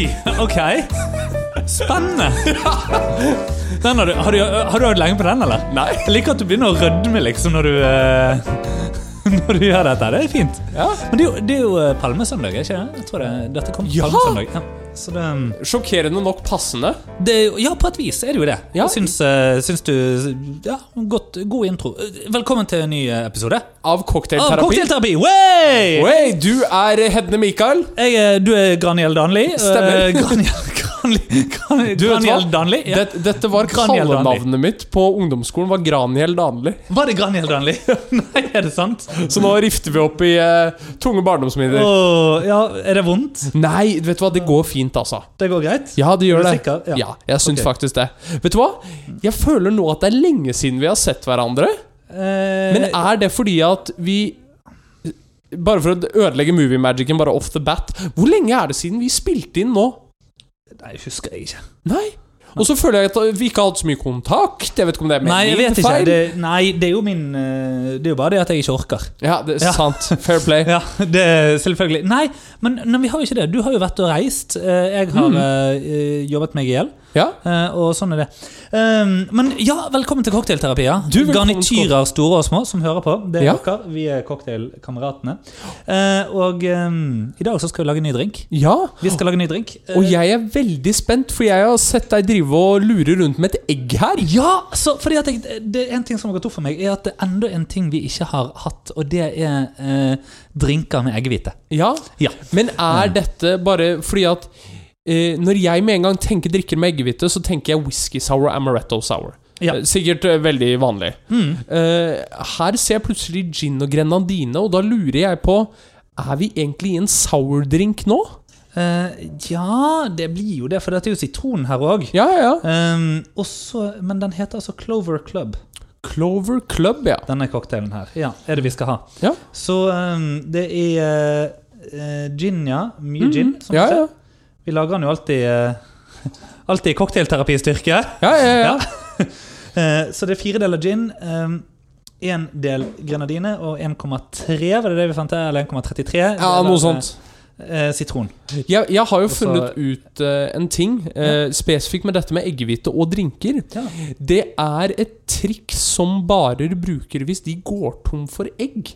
Oi! Ok. Spennende. Den har, du, har, du, har du hørt lenge på den, eller? Nei. Jeg liker at du begynner å rødme liksom når du eh, Når du gjør dette. Det er fint. Ja. Men det er jo, det er jo eh, palmesøndag, ikke det? Jeg tror det, dette kommer Ja! palmesøndag. Ja. Så det, Sjokkerende nok passende. det Ja, på et vis er det jo det. Ja. Jeg syns, eh, syns du Ja, godt, god intro. Velkommen til en ny eh, episode. Av cocktailterapi. Cocktailterapi! Way! Way! du er Hedne Mikael. Jeg, er- du er Graniel Danli. Stemmer. Eh, Graniel, Graniel, Graniel, Du? Graniel Danli. Ja. Det, dette var kallenavnet mitt på ungdomsskolen. var Graniel Danli. Var det Graniel Danli? Nei, er det sant? Så nå rifter vi opp i uh, tunge barndomsminner. Oh, ja, Er det vondt? Nei, vet du hva, det går fint, altså. Det går greit? Ja, det gjør det. sikker? Ja. Ja, jeg syns okay. faktisk det. Vet du hva? Jeg føler nå at det er lenge siden vi har sett hverandre. Eh, Men er det fordi at vi Bare for å ødelegge movie-magicen bare off the bat Hvor lenge er det siden vi spilte inn nå? Nei, husker jeg ikke. Nei. Og så føler jeg at vi ikke har hatt så mye kontakt. Jeg vet ikke om det er Nei, jeg min vet ikke. feil. Det, nei, det er jo min eh, Det er jo bare det at jeg ikke orker. Ja, det er Ja. sant. Fair play. Ja, det er selvfølgelig Nei, men, men vi har jo ikke det. Du har jo vært og reist. Eh, Jeg har Mm. eh, jobbet meg i hjel. Ja. Uh, og sånn er det. Um, men ja, velkommen til cocktailterapi. Ja. Du, velkommen til Garnityrer, store og små, som hører på. Det er Ja. dere. Vi er cocktailkameratene. Uh, og um, i dag så skal vi lage en ny drink. ja. Vi skal lage en ny drink. Uh, Og jeg er veldig spent, for jeg har sett deg drive og lure rundt med et egg her. Ja, så fordi at jeg, det er en ting som har gått opp for meg, er at det er enda en ting vi ikke har hatt, og det er drinker med eggehvite. Ja. Ja. Men er dette bare fordi at eh, Når jeg med en gang tenker drikker med eggehvite, så tenker jeg whisky sour og amaretto sour. Ja. Eh, Sikkert eh, veldig vanlig. Mm. Eh, her ser jeg plutselig gin og grenadine, og da lurer jeg på Er vi egentlig i en sourdrink nå? Uh, ja, det blir jo det, for dette er jo sitron her òg. Ja, ja. Um, men den heter altså Clover Club, Clover Club, ja. denne cocktailen her. Ja, er det vi skal ha. Ja. Så um, det er uh, gin, ja. Mye Mhm. gin. Som Ja, ja. Vi lager den jo alltid uh, Alltid i cocktailterapistyrke. ja, ja, ja. Eh, så det er fire deler gin. Én del grenadine og 1,3 var det det vi fant her? Eller 1,33? ja noe sånt. eh, sitron. Jeg, jeg har jo Også, funnet ut eh, en ting eh, spesifikt med dette med eggehvite og drinker. Ja. Det er et triks som barer bruker hvis de går tom for egg.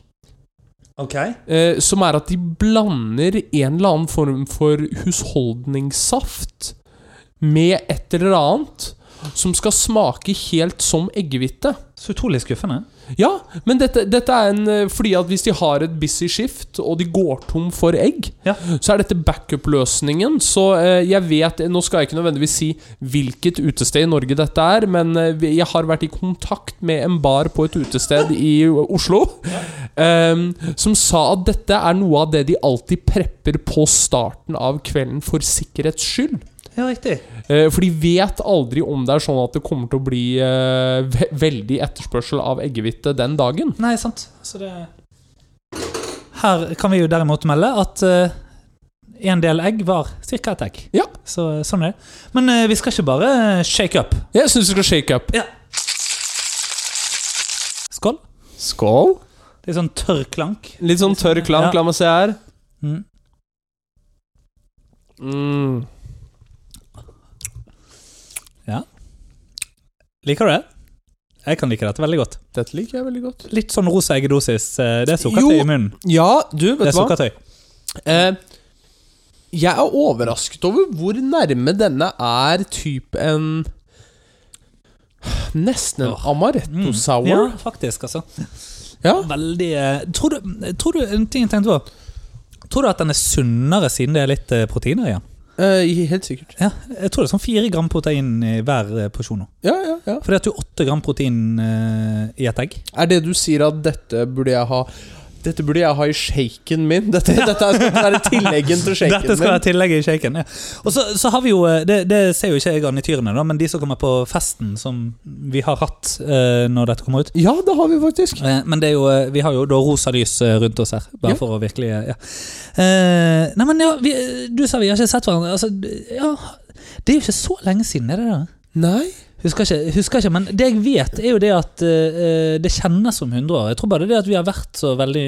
Ok. Eh, som er at de blander en eller annen form for husholdningssaft med et eller annet som skal smake helt som eggehvite. Så utrolig skuffende. Ja, men dette, dette er en eh, fordi at hvis de har et busy shift, og de går tom for egg, Ja. så er dette backup-løsningen. Så eh, jeg vet Nå skal jeg ikke nødvendigvis si hvilket utested i Norge dette er, men eh, jeg har vært i kontakt med en bar på et utested i Oslo eh, som sa at dette er noe av det de alltid prepper på starten av kvelden for sikkerhets skyld. Ja, riktig. Eh, For de vet aldri om det er sånn at det kommer til å bli eh, ve veldig etterspørsel av eggehvite den dagen. Nei, sant. Så det Her kan vi jo derimot melde at eh, en del egg var ca. et egg. Ja. Så sånn er det. Men eh, vi skal ikke bare shake up. Jeg syns vi skal shake up. Skål. Skål. Det er sånn tørr klank. Litt sånn tørr klank. Ja. La meg se her. Mm. Mm. Liker du det? Jeg kan like dette veldig godt. Dette liker jeg veldig godt. Litt sånn rosa eggedosis. eh, Det er Jo. sukkertøy i munnen. Ja, du, Det vet er du hva? sukkertøy. Eh, jeg er overrasket over hvor nærme denne er type en Nesten en amaretto Mm. sour. Ja, faktisk, altså. Ja. Veldig eh, Tror du, tror du En ting jeg tenkte på. Tror du at den er sunnere siden det er litt eh, proteiner igjen? Eh, helt sikkert. Ja, jeg tror det er sånn fire gram protein i hver eh, porsjon. Ja, ja, ja. For det er åtte gram protein uh, i et egg. Er det du sier at dette burde jeg ha Dette burde jeg ha i shaken min? Dette, dette dette er tilleggen til shaken Dette skal være tillegget i shaken. Ja. Og så, så har vi jo eh, det, det ser jo ikke jeg garnityrene, da, men de som kommer på festen som vi har hatt uh, når dette kommer ut. Ja, det har vi faktisk. Uh, Men det er jo, uh, vi har jo da rosa lys rundt oss her, bare Ja. for å virkelig ja. Nei, men ja, vi, du sa vi har ikke sett hverandre. Altså, ja, det er jo ikke så lenge siden, er det det? Nei. Husker ikke, husker ikke, men det jeg vet, er jo det at uh, det kjennes som 100 år. Jeg tror bare det er at vi har vært så veldig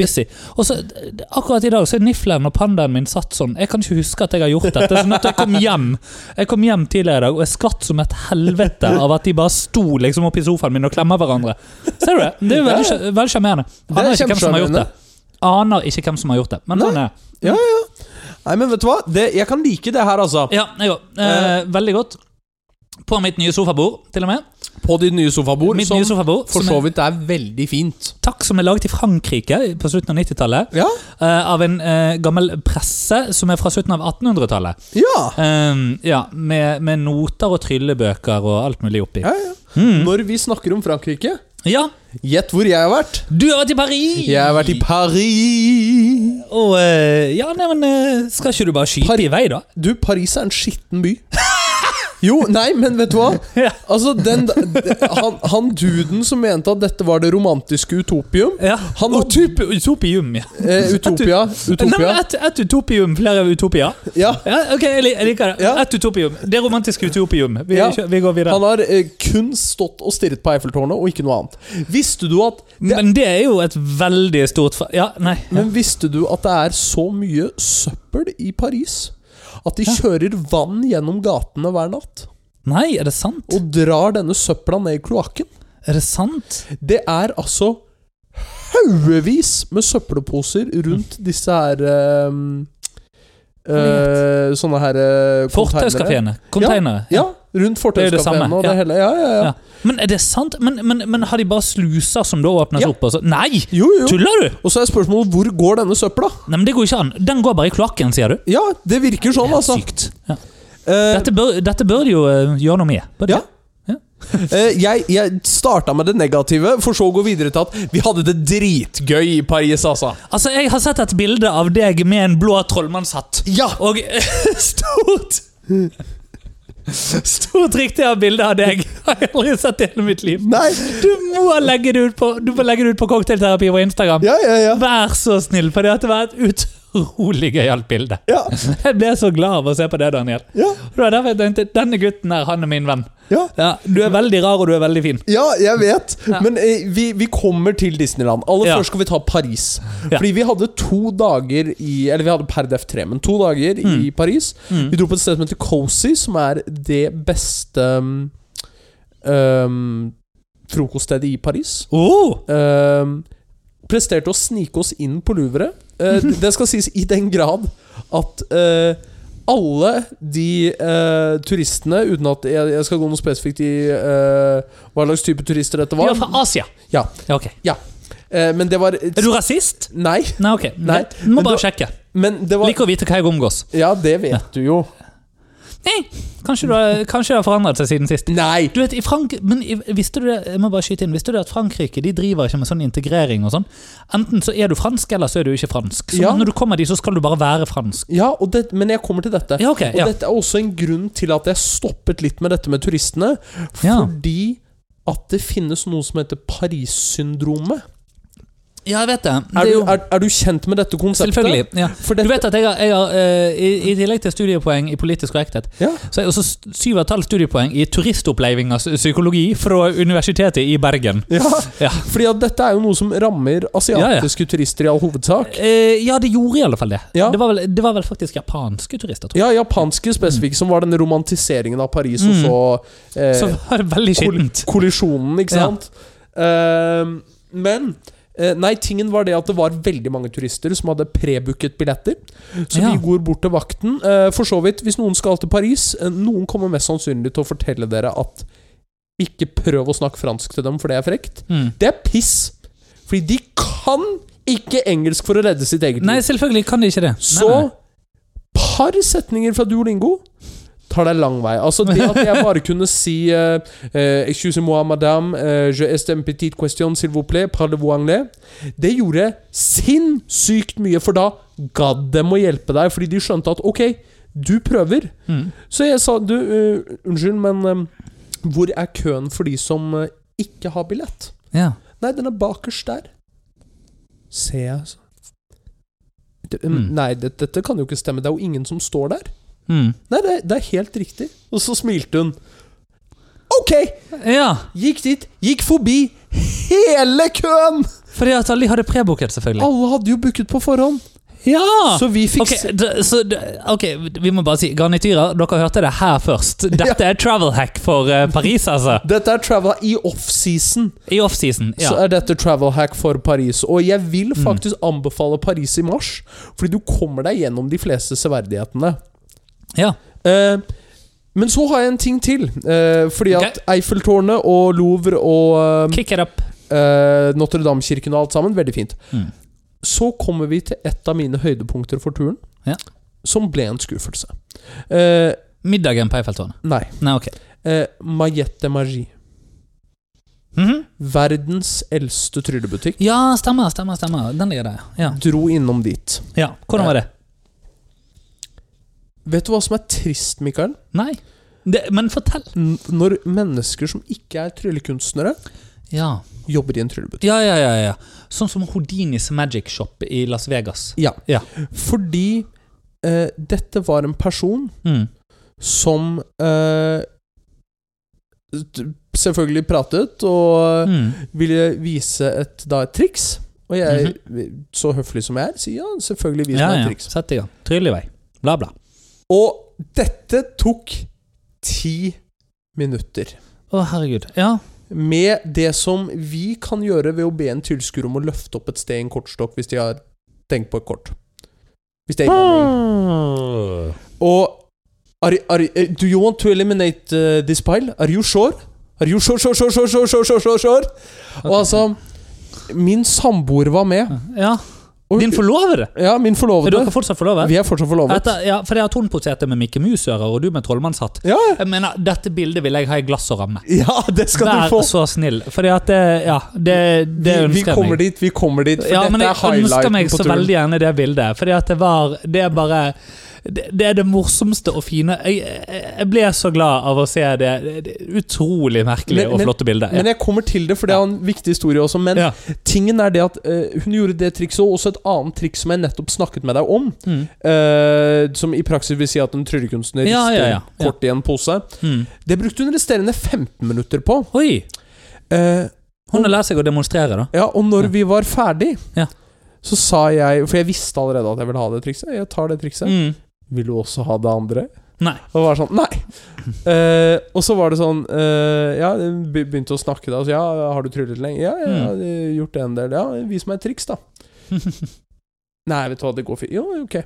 busy. Og så eh, Akkurat i dag så er Niflen og pandaen min satt sånn. Jeg kan ikke huske at jeg har gjort dette. Sånn at jeg kom hjem Jeg kom hjem tidligere i dag, og jeg skvatt som et helvete av at de bare sto liksom oppi sofaen min og klemmer hverandre. Ser du det? Det er jo veldig, veldig sjarmerende. Er Aner ikke hvem som har gjort det. Aner ikke hvem som har gjort det. Men sånn er det. Ja, ja. Nei, men vet du hva? Det, jeg kan like det her, altså. Ja, jeg òg. Eh, veldig godt. På mitt nye sofabord, til og med. På ditt nye sofabord, Mitt som nye sofabord, for som så er, vidt er veldig fint. takk, som er laget i Frankrike på slutten av 90-tallet. Ja. eh, av en eh, gammel presse som er fra slutten av 1800-tallet. Ja. Um, ja, med, med noter og tryllebøker og alt mulig oppi. ja, ja. Mm. Når vi snakker om Frankrike, Ja, gjett hvor jeg har vært. du har vært i Paris! Jeg har vært i Paris. Og eh, ja, nei, men eh, skal ikke du bare skyte Par- i vei, da? Du, Paris er en skitten by. Jo, nei, men vet du hva? Altså, den, han, han duden som mente at dette var det romantiske utopium Ja. Han Utop, utopium, ja. eh, Utopia. Nei, Utopia. men et, utopium, flere utopia. Ja. Ja, ok, jeg, liker det. Ja. Et utopium. Det romantiske utopium. Vi, Ja. vi går videre. Han har eh, kun stått og stirret på Eiffeltårnet og ikke noe annet. Visste du at det, Men det er jo et veldig stort Ja, nei. Men visste du at det er så mye søppel i Paris at de kjører vann gjennom gatene hver natt? Nei, er det sant? Og drar denne søpla ned i kloakken? Er det sant? Det er altså haugevis med søppelposer rundt disse her um, uh, Sånne her uh, Fortauskafeene. Containere. Ja, rundt Det det samme, og det hele. Ja, ja, ja. Men er det sant? Men, men, men har de bare sluser som da åpnes opp? Og så? Nei! Jo, jo. Tuller du? Og så er spørsmålet hvor går denne søpla? Nei, men Det går ikke an. Den går bare i kloakken, sier du? Ja, det virker sånn, Helt altså. sykt. Ja. Eh, Dette, bør, dette bør de jo eh, gjøre noe med. Bør Ja. Eh, jeg jeg starta med det negative, for så å gå videre til at vi hadde det dritgøy i Paris, altså. Altså, Jeg har sett et bilde av deg med en blå trollmannshatt. Ja! Og stort Stort riktig av bilde av deg har jeg aldri sett i hele mitt liv. Nei. Du må legge det ut på Du må legge det ut på Cocktailterapi på Instagram. Ja, ja, ja. Vær så snill, for det var et utrolig gøyalt bilde. Ja, Jeg ble så glad av å se på det, Daniel. ja, Det var derfor jeg tenkte denne gutten her, han er min venn. ja. Ja, Du er veldig rar, og du er veldig fin. Ja, jeg vet. Ja. Men eh, vi, vi kommer til Disneyland. Aller Ja. først skal vi ta Paris. Ja. Fordi vi hadde to dager i Eller vi hadde per def tre, men to dager i Paris. Mm. Vi dro på et sted som heter Cozy, som er det beste um, frokoststedet i Paris. Oh, Um, presterte å snike oss inn på Louvre. Eh, det- skal sies i den grad at eh, alle de eh, turistene, uten at jeg, jeg skal gå noe spesifikt i eh, hva slags type turister dette var er fra Asia. Ja. Ja, ok. eh, Men det var Er du rasist? Nei. Nei, ok. Nei. Må men bare sjekke. Men det var Liker å vite hva jeg omgås. Ja, det vet du jo. Nei, kanskje, du har, kanskje det har forandret seg siden sist. Nei! Du vet, i Frank men i- visste du det, jeg må bare skyte inn, visste du at Frankrike de driver ikke med sånn integrering og sånn? Enten så er du fransk, eller så er du ikke fransk. Så Ja. når du kommer dit, så skal du bare være fransk. Ja, og det, men jeg kommer til dette. Ja, ok. Og Ja. dette er også en grunn til at jeg stoppet litt med dette med turistene. Ja. Fordi at det finnes noe som heter Paris-syndromet. Ja, jeg vet det. det Er, du- er, er du kjent med dette konseptet? selvfølgelig. Ja. For Du vet at jeg har, jeg har eh, i, I tillegg til studiepoeng i politisk korrekthet, Ja. så har jeg også syv og et halvt studiepoeng i turistoppleving av psykologi fra Universitetet i Bergen. ja, Ja. fordi at dette er jo noe som rammer asiatiske turister i all hovedsak. Eh, ja, det gjorde i alle fall det. Det, var vel, det var vel faktisk japanske turister, tror jeg. Ja, japanske spesifikt, som var den romantiseringen av Paris, Mm. og så eh, Så var det veldig skittent. kollisjonen, ikke sant? Ehm, men eh, Nei, tingen var det at det var veldig mange turister som hadde prebooket billetter. Så Ja. vi går bort til vakten. Eh, for så vidt, hvis noen skal til Paris eh, Noen kommer mest sannsynlig til å fortelle dere at ikke prøv å snakke fransk til dem, for det er frekt. Mm. Det er piss! Fordi de kan ikke engelsk for å redde sitt eget liv. Nei, selvfølgelig kan de ikke det. Så Nei, nei. par setninger fra Duolingo tar deg lang vei. Altså Det at jeg bare kunne si uh, Excusez-moi, madame, uh, je est en petite question, s'il vous plaît, parlez-vous anglais? Det gjorde sinnssykt mye, for da gadd dem å hjelpe deg, fordi de skjønte at ok, du prøver. Mm. Så jeg sa du, uh, unnskyld, men hvor er køen for de som ikke har billett? Ja. Nei, den er bakerst der. Ser jeg, altså. Mm. Nei, dette, dette kan jo ikke stemme. Det er jo ingen som står der. Mm. Nei, det, det er helt riktig. Og så smilte hun. Ok, Ja, gikk dit, gikk forbi hele køen! fordi at alle hadde prebooket, selvfølgelig. Alle hadde jo booket på forhånd. Ja! Så vi fikk Ok, d- så, d- ok, vi må bare si Garnityrer, dere hørte det her først. Dette er travel hack for eh, Paris, altså. Dette er travel i offseason. I offseason. Så Ja. er dette travel hack for Paris. Og jeg vil Mm. faktisk anbefale Paris i mars, fordi du kommer deg gjennom de fleste severdighetene. Ja. Uh, men så har jeg en ting til. Uh, fordi okay. at Eiffeltårnet og Louvre og Kick it up. Uh, Notre-Dame-kirken og alt sammen, veldig fint. Mm. Så kommer vi til et av mine høydepunkter for turen, Ja. som ble en skuffelse. Middagen på Eiffeltårnet. nei. Nei, okay. De Magie. Mhm. Verdens eldste tryllebutikk. Ja, stemmer, stemmer. stemmer Den ligger der, ja. Dro innom dit. ja. Hvordan var det? Vet du hva som er trist, Mikael? Nei. Det, men fortell. N når mennesker som ikke er tryllekunstnere, Ja. jobber i en tryllebutikk. ja, ja, ja, ja. Sånn som Houdinis Magic Shop i Las Vegas. Ja. Ja. Fordi eh, dette var en person Mm. som eh, selvfølgelig pratet og Mm. ville vise et, da, et triks. Og jeg, så høflig som jeg er, sier ja, selvfølgelig vis Mhm. Ja, meg ja. et triks. Sett i gang. Tryll i vei. Bla, bla. Og dette tok ti minutter. Å, herregud. Ja. Med det som vi kan gjøre ved å be en tilskuer om å løfte opp et sted i en kortstokk, hvis de har tenkt på et kort. Hvis det er innvandring. Ah. Og are, are, eh, Do you want to eliminate uh, this pile? Are you sure? Are you sure, sure, sure, sure, sure, sure, sure, sure? Og altså Min samboer var med. Ja. Din forlovede? ja, min Er dere fortsatt forlovet? Vi er fortsatt forlovet. Etter, ja, for jeg har tonpoteter med Mikke Mus-ører, og du med trollmannshatt. Ja. Jeg mener, Dette bildet vil jeg ha i glass og ramme. ja, det skal Vær du få. Vær så snill. Fordi at det, Ja, det, det Vi, vi ønsker jeg kommer meg. dit, vi kommer dit. For Ja, men jeg er ønsker meg så veldig gjerne det bildet. Fordi at det var Det er bare det, det er det morsomste og fine jeg, jeg, ble så glad av å se det, det, utrolig merkelige Men- og flotte bildet. Men jeg kommer til det, for det er en viktig historie også. Men Ja. tingen er det at uh, hun gjorde det trikset, og også et annet triks som jeg nettopp snakket med deg om. Mm. Uh, som i praksis vil si at en tryllekunstner Ja, rister ja, ja, kort i en pose. Mm. Det brukte hun resterende 15 minutter på. Oi! Uh, Hun har lært seg å demonstrere, da. ja, og når vi var ferdig, Ja. så sa jeg For jeg visste allerede at jeg ville ha det trikset. Jeg tar det trikset. Mm. Vil du også ha det andre? Nei. Og var sånn Nei! Eh, og så var det sånn eh, Ja, begynte å snakke da. Så, ja, har du tryllet lenge? Ja, jeg har eh, gjort det en del. Ja, vis meg et triks, da. Nei, vet du hva, det går fint. Jo, ok.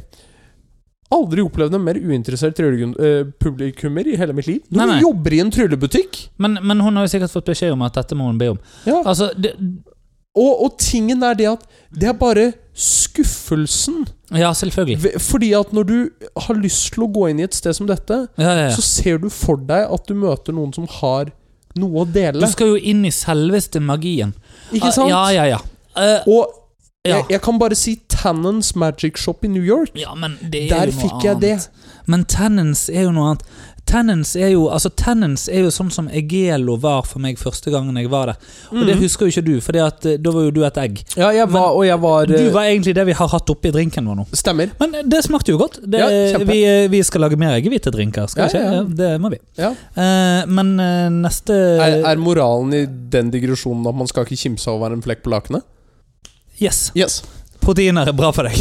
Aldri opplevd en mer uinteressert eh, publikummer i hele mitt liv. Når Nei, nei. du jobber i en tryllebutikk Men, men hun har jo sikkert fått beskjed om at dette må hun be om. ja. Altså, det, og, og tingen er det at det er bare skuffelsen. Ja, selvfølgelig. Fordi at når du har lyst til å gå inn i et sted som dette, Ja, ja, ja. så ser du for deg at du møter noen som har noe å dele. Du skal jo inn i selveste magien. Ikke sant? Ja, ja, ja. Uh, Og ja. jeg, jeg kan bare si Tannens Magic Shop i New York. ja, men det er Der jo noe fikk jeg det. Men Tennens er jo noe annet. Tennens er jo Altså Tennens er jo sånn som Egelo var for meg første gangen jeg var der. Og det Mhm. husker jo ikke du, for da var jo du et egg. Ja, jeg var, og jeg var, Du eh, var egentlig det vi har hatt oppi drinken vår nå. Stemmer. Men det smakte jo godt. Det, Ja, vi, vi skal lage mer eggehvitedrinker, skal vi Ja, ikke? ja, det må vi. Ja. Eh, men eh, neste Er, er moralen i den digresjonen at man skal ikke kimse over en flekk på lakenet? Yes. Yes. Proteiner er bra for deg.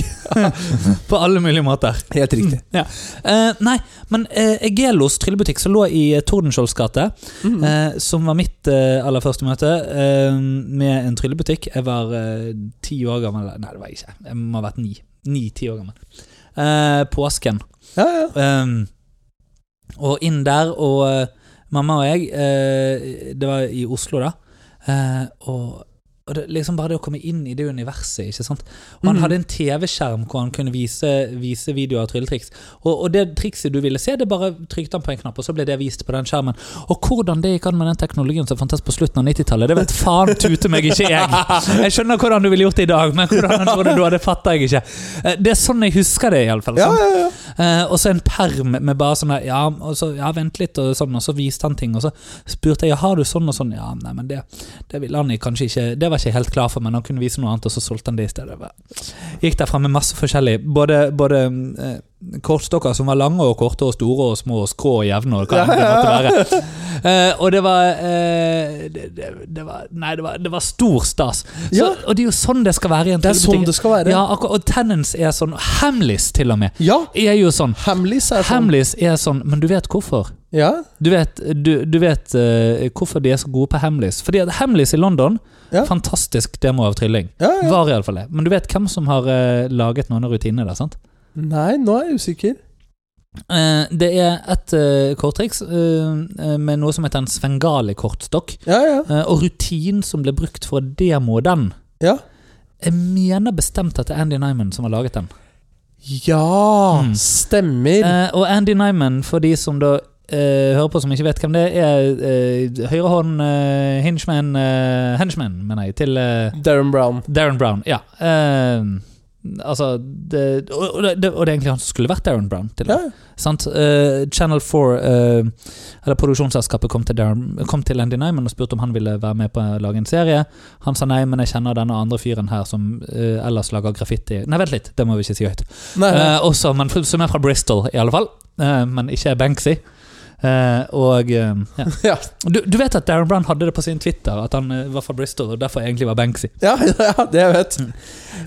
På alle mulige måter. Helt riktig. Eh, nei, men uh, Egelos trillebutikk, som lå i uh, Tordenskiolds gate, Mhm. eh, som var mitt eh, aller første møte eh, med en tryllebutikk Jeg var eh, ti år gammel Nei, det var jeg ikke. Jeg må ha vært ni. Ni-ti år gammel. Eh, påsken. Ja, ja. Um, og inn der, og eh, mamma og jeg eh, Det var i Oslo, da. Eh, og og det, liksom bare det å komme inn i det universet. ikke sant? Og han mm. hadde en TV-skjerm hvor han kunne vise, vise videoer av trylletriks. Og, og det trikset du ville se, det bare trykte han på en knapp, og så ble det vist på den skjermen. Og hvordan det gikk an med den teknologien som fantes på slutten av 90-tallet, det vet faen tute meg ikke jeg. Jeg skjønner hvordan du ville gjort det i dag, men hvordan han gjorde det da, det fatter jeg ikke. Eh, Det er sånn jeg husker det, iallfall. ja, ja, ja. Eh, og så en perm med bare sånn der, ja, så, ja, vent litt, og sånn, og så viste han ting. Og så spurte jeg har du sånn og sånn. Ja, nei, men det, det ville han kanskje ikke Det var ikke helt klar for, men han kunne vise noe annet, og så solgte han det i stedet. Gikk derfra med masse forskjellig. Både, både eh, kortstokker som var lange og korte og store og små og skrå og jevne og hva det måtte være. Eh, og det var, eh, det, det, det var Nei, det var, det var stor stas. Så, Ja. Og det er jo sånn det skal være i en Det er sånn det skal være. Ja, og Tennants er sånn. Hamleys til og med. Ja, Er jo sånn. Hamleys er sånn. Er sånn, men du vet hvorfor? Ja, Du vet, du, du vet uh, hvorfor de er så gode på Hamleys. Fordi at Hamleys i London Ja. Fantastisk demo av trylling. ja, ja. Var iallfall det. Men du vet hvem som har eh, laget noen av rutinene der? sant? Nei, nå er jeg usikker. Eh, det er et uh, korttriks eh, eh, med noe som heter en Svengali-kortstokk. Ja, ja. Eh, og rutinen som ble brukt for å demo den Ja, Jeg mener bestemt at det er Andy Nyman som har laget den. ja Mm. stemmer. Eh, og Andy Nyman, for de som da eh, hører på som ikke vet hvem det er, uh, høyrehånd uh, henchman, uh, henchman, mener jeg, til uh, Darren Brown. Darren Brown. Ja. Eh, altså det, og, og, det, og det er egentlig han som skulle vært Darren Brown. Til, Ja, Sant? Eh, Channel 4, eh, eller produksjonsselskapet, kom til, Darren, kom til Andy Nyman og spurte om han ville være med på å lage en serie. Han sa nei, men jeg kjenner denne andre fyren her som eh, ellers lager graffiti. Nei, vent litt, det må vi ikke si høyt. Nei, Eh, også, men som er fra Bristol, i alle fall. Eh, men ikke Banksy. Eh, og uh, ja. ja. du, du vet at Darren Brown hadde det på sin Twitter, at han uh, var fra Bristol og derfor egentlig var Banksy. Ja, ja, det jeg vet.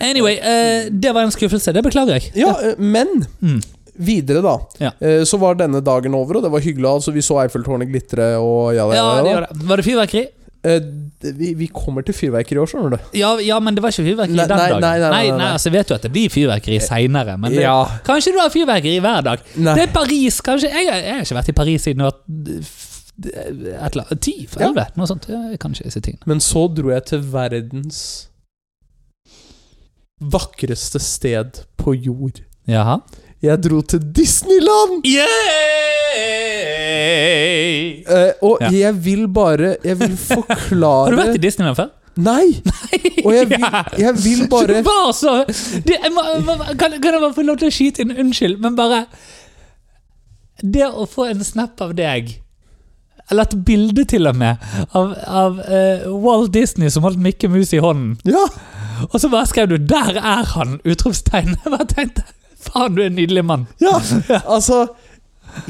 Anyway, eh, det var en skuffelse. Det beklager jeg. Ja, men Mm. videre, da. Så var denne dagen over, og det var hyggelig. Altså, vi så Eiffeltårnet glitre og ja, Ja, ja, det det. Var det fyrverkeri? Eh, Vi, vi kommer til fyrverkeri i år, skjønner du. Ja, ja, men det var ikke fyrverkeri Nei, den nei, dagen. nei, nei, nei, nei. altså, vet du at det blir fyrverkeri seinere, men det, Ja. kanskje du har fyrverkeri hver dag. Det er Paris, kanskje. Jeg, jeg har ikke vært i Paris siden var et eller annet, ti, Ja. noe sånt. Jeg kan ikke disse tingene. Men så dro jeg til verdens vakreste sted på jord. Jaha. Jeg dro til Disneyland! Yay! Eh, og Ja. jeg vil bare Jeg vil forklare Har du vært i Disneyland før? Nei! Og jeg vil, jeg vil bare Det var så det, jeg må- kan, kan jeg bare få lov til å skyte inn? Unnskyld, men bare Det å få en snap av deg eller et bilde til og med av, av uh, Walt Disney som holdt Mikke Mus i hånden. Ja! Og så bare skrev du 'Der er han!' utropstegn. Jeg bare tenkte Faen, du er en nydelig mann. ja. Altså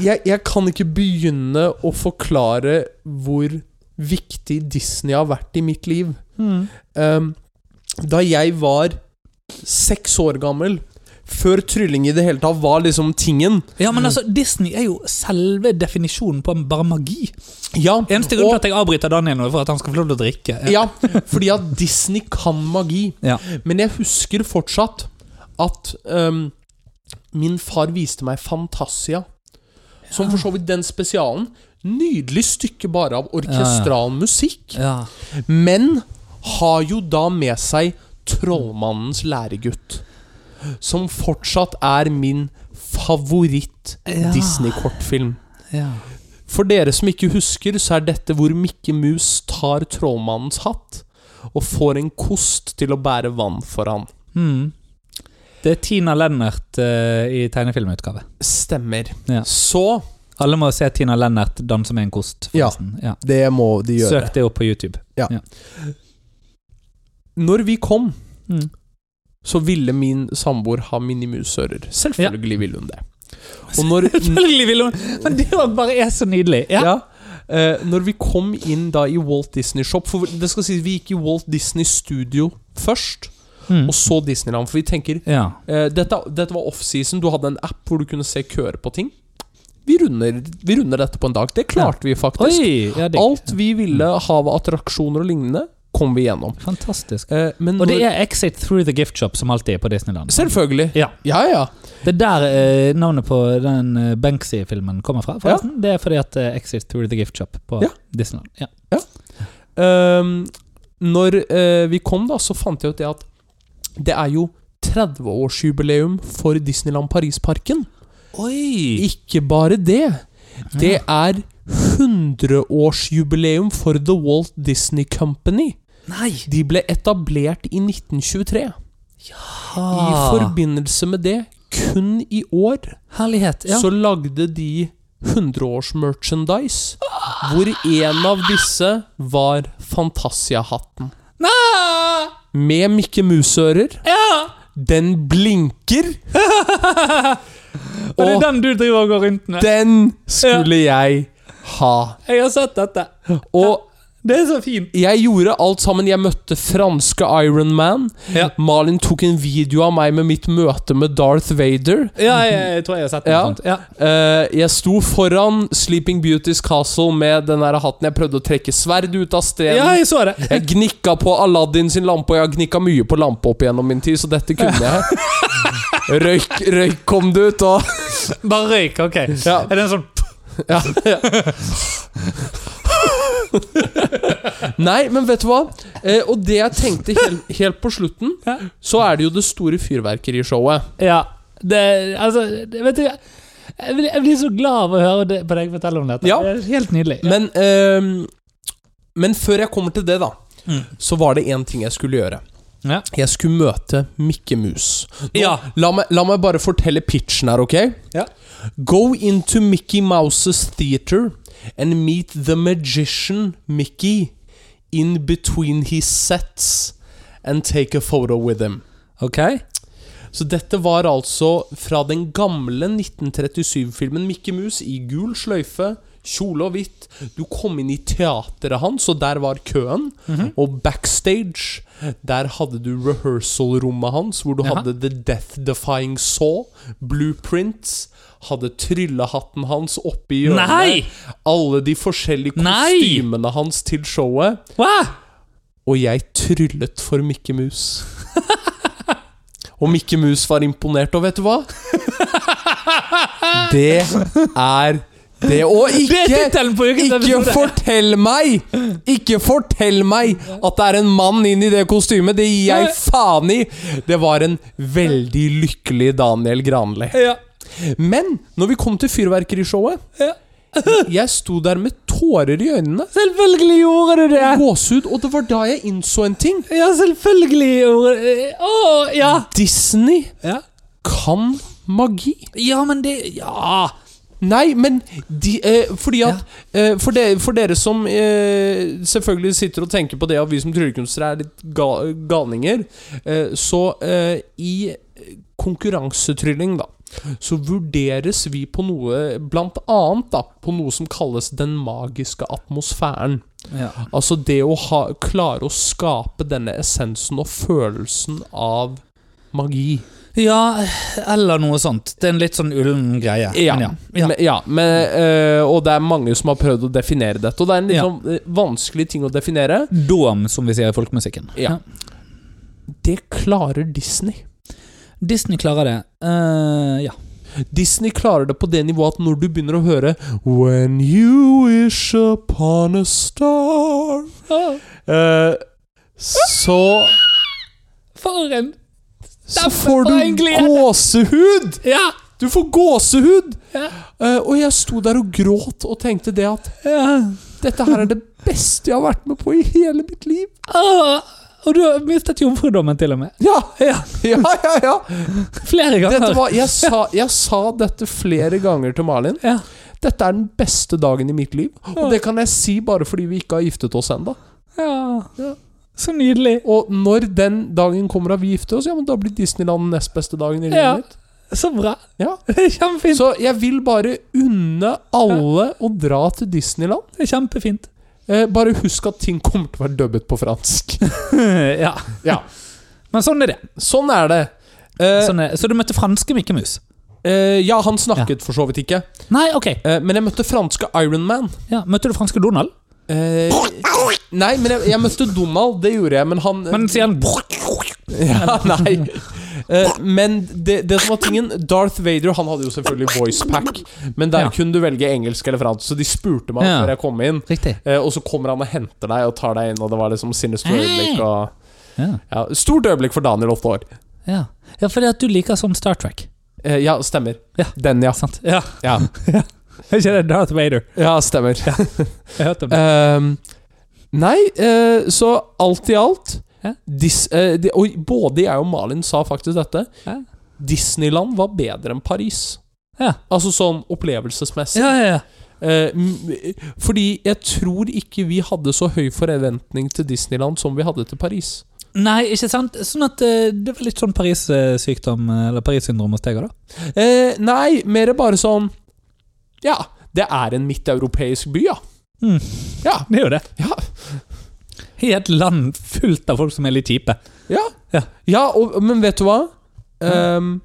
jeg, jeg kan ikke begynne å forklare hvor viktig Disney har vært i mitt liv. Mm. Um, da jeg var seks år gammel, før trylling i det hele tatt var liksom tingen Ja, men altså, Disney er jo selve definisjonen på bare magi. Ja, Eneste grunn til at jeg avbryter Daniel nå, for at han skal få lov til å drikke. ja fordi at Disney kan magi. Ja. Men jeg husker fortsatt at um, min far viste meg Fantasia. Som for så vidt den spesialen. Nydelig stykke bare av orkestral musikk. Men har jo da med seg Trollmannens læregutt. Som fortsatt er min favoritt-Disney-kortfilm. ja. For dere som ikke husker, så er dette hvor Mikke Mus tar trollmannens hatt og får en kost til å bære vann for han. Mm. Det er Tina Lennert uh, i tegnefilmutgave. Stemmer. Ja. Så Alle må se Tina Lennert danse med en kost. Ja. forresten. Ja. det må de gjøre. Søk det opp på YouTube. Når vi kom, Mm. så ville min samboer ha minimusører. Selvfølgelig ville hun det. Når, Selvfølgelig ville hun Men det var bare er så nydelig. Ja. ja, eh, når vi kom inn da i Walt Disney Shop For det skal sies, vi gikk i Walt Disney Studio først, Mm. og så Disneyland. For vi tenker ja. eh, dette, dette var offseason, du hadde en app hvor du kunne se køer på ting. Vi runder, vi runder dette på en dag. Det klarte vi faktisk. Oi! Ja, det, Alt vi ville ha av attraksjoner og lignende, kom vi gjennom. Fantastisk. Eh, men Og det er Exit Through the Gift Shop, som alltid er på Disneyland. Selvfølgelig. Ja. Ja, ja. Det er der eh, navnet på den eh, Banksy-filmen kommer fra. forresten. Det er fordi at eh, Exit Through the Gift Shop på Ja. Disneyland. Ja. Um, når eh, vi kom, da, så fant jeg ut det at det er jo 30-årsjubileum for Disneyland Paris-parken. Oi! Ikke bare det. Det er 100-årsjubileum for The Walt Disney Company. Nei! De ble etablert i 1923. Ja. I forbindelse med det, kun i år, herlighet. Ja. så lagde de 100-års-merchandise, hvor en av disse var Fantasia-hatten. Nei! Med Mikke Mus-ører. Ja! Den blinker! Og det er den du driver og går rundt med. den skulle jeg ha. Jeg har sett dette. Og Det er så fint. jeg gjorde alt sammen. Jeg møtte franske Iron Man. Ja. Malin tok en video av meg med mitt møte med Darth Vader. Ja, jeg, jeg tror jeg har sett noe Ja. sånt. Ja. Uh, jeg sto foran Sleeping Beauties Castle med den der hatten. Jeg prøvde å trekke sverd ut av stenen. ja, jeg så det. Jeg gnikka på Aladdin sin lampe, og jeg har gnikka mye på lampe opp igjennom min tid, så dette kunne jeg. Røyk, røyk kom det ut, og Bare røyk, ok. Ja. Er det en sånn ja, ja. Nei, men vet du hva? Eh, og det jeg tenkte helt, helt på slutten, Ja. så er det jo det store fyrverkerishowet. Ja. Det, altså, det, vet du jeg blir, jeg blir så glad av å høre det, på deg fortelle om dette. Ja. Det er helt nydelig. Men, eh, men før jeg kommer til det, da, Mm. så var det én ting jeg skulle gjøre. Ja. Jeg skulle møte Mikke Mus. Nå, Ja. la, meg, la meg bare fortelle pitchen her, ok? Ja. Go into Mickey Mouse's theater and meet the magician Mickey in between his sets and take a photo with him. Ok? Så dette var altså fra den gamle 1937-filmen Mickey Mus i gul sløyfe, kjole og hvitt. Du kom inn i teateret hans, og der var køen. Mhm. Og backstage, der hadde du rehearsal-rommet hans, hvor du Jaha. hadde The Death Defying Saw, blueprints, hadde tryllehatten hans oppe i hjørnet. Nei! Alle de forskjellige Nei! kostymene hans til showet. Hva? Og jeg tryllet for Mikke Mus. Og Mikke Mus var imponert, og vet du hva? Det er det. å Det ikke på ikke fortell meg Ikke fortell meg at det er en mann inn i det kostymet! Det gir jeg faen i! Det var en veldig lykkelig Daniel Granli. Ja. Men når vi kom til fyrverkerishowet Ja. Jeg sto der med tårer i øynene. Selvfølgelig gjorde du det! Gåsehud. Og det var da jeg innså en ting. Ja, selvfølgelig gjorde du det. Å, ja. Disney ja. kan magi. Ja, men det Ja. Nei, men de, eh, fordi at eh, for, de, for dere som eh, selvfølgelig sitter og tenker på det at vi som tryllekunstnere er litt ga, galninger, eh, så eh, i konkurransetrylling, da, så vurderes vi på noe Blant annet da, på noe som kalles den magiske atmosfæren. ja. Altså det å ha, klare å skape denne essensen og følelsen av magi. Ja, eller noe sånt. Det er en litt sånn ullen greie. Ja. Men ja. ja. Men, ja men, øh, og det er mange som har prøvd å definere dette. Og det er en litt sånn øh, vanskelig ting å definere. Dom, som vi sier i folkemusikken. Ja. Det klarer Disney. Disney klarer det. Uh, ja. Disney klarer det på det nivået at når du begynner å høre When you wish upon a star uh, Så For en Så får du gåsehud! Ja! Du får gåsehud! Ja. Uh, og jeg sto der og gråt og tenkte det at ja. dette her er det beste jeg har vært med på i hele mitt liv. Ah, og du har mistet jomfrudommen til og med. Ja, Ja, ja, ja. ja. Flere ganger. Var, jeg, sa, jeg sa dette flere ganger til Malin. Ja. Dette er den beste dagen i mitt liv. Og det kan jeg si bare fordi vi ikke har giftet oss ennå. Ja. Ja. Så nydelig. Og når den dagen kommer og vi gifter oss, ja, men da blir Disneyland den nest beste dagen i livet Ja. mitt. Så bra. Ja. Kjempefint. Så jeg vil bare unne alle å dra til Disneyland. Det er Kjempefint. Eh, bare husk at ting kommer til å være dubbet på fransk. ja. Ja. Men sånn er det. Sånn er det. Eh, Sånn er. Så du møtte franske Mikke Mus? eh, ja, han snakket for så vidt ikke. Nei, ok. Eh, men jeg møtte franske Iron Man. Ja, Møtte du franske Donald? Eh, nei, men jeg, jeg møtte Donald, det gjorde jeg, men han Men sier han Ja, nei. Eh, men det, det som var tingen Darth Vader han hadde jo selvfølgelig voice pack. Men der Ja. kunne du velge engelsk eller fransk, så de spurte meg Ja. før jeg kom inn. Eh, og så kommer han og henter deg og tar deg inn, og det var liksom sinister øyeblikk. Og, Ja. ja, stort øyeblikk for Daniel, åtte år. Ja, ja fordi at du liker sånn Star Trek. Eh, ja, stemmer. Ja. Den, ja. Sant? Ja. Ja, Er ikke det Darth Vader? ja stemmer. Jeg hørte om det. Um, nei, uh, så alt i alt Ja. dis, uh, de, Og både jeg og Malin sa faktisk dette. Ja. Disneyland var bedre enn Paris. Ja. Altså sånn opplevelsesmessig. Ja, ja, ja. Eh, fordi jeg tror ikke vi hadde så høy forventning til Disneyland som vi hadde til Paris. Nei, ikke sant? Sånn at det var litt sånn Paris-sykdom, eller Paris-syndrom hos deg òg, da? Eh, nei, mer bare sånn Ja, det er en midteuropeisk by, ja. Mm. Ja. Det er jo det. Ja. I et land fullt av folk som er litt kjipe. Ja, Ja. ja og, men vet du hva? Um,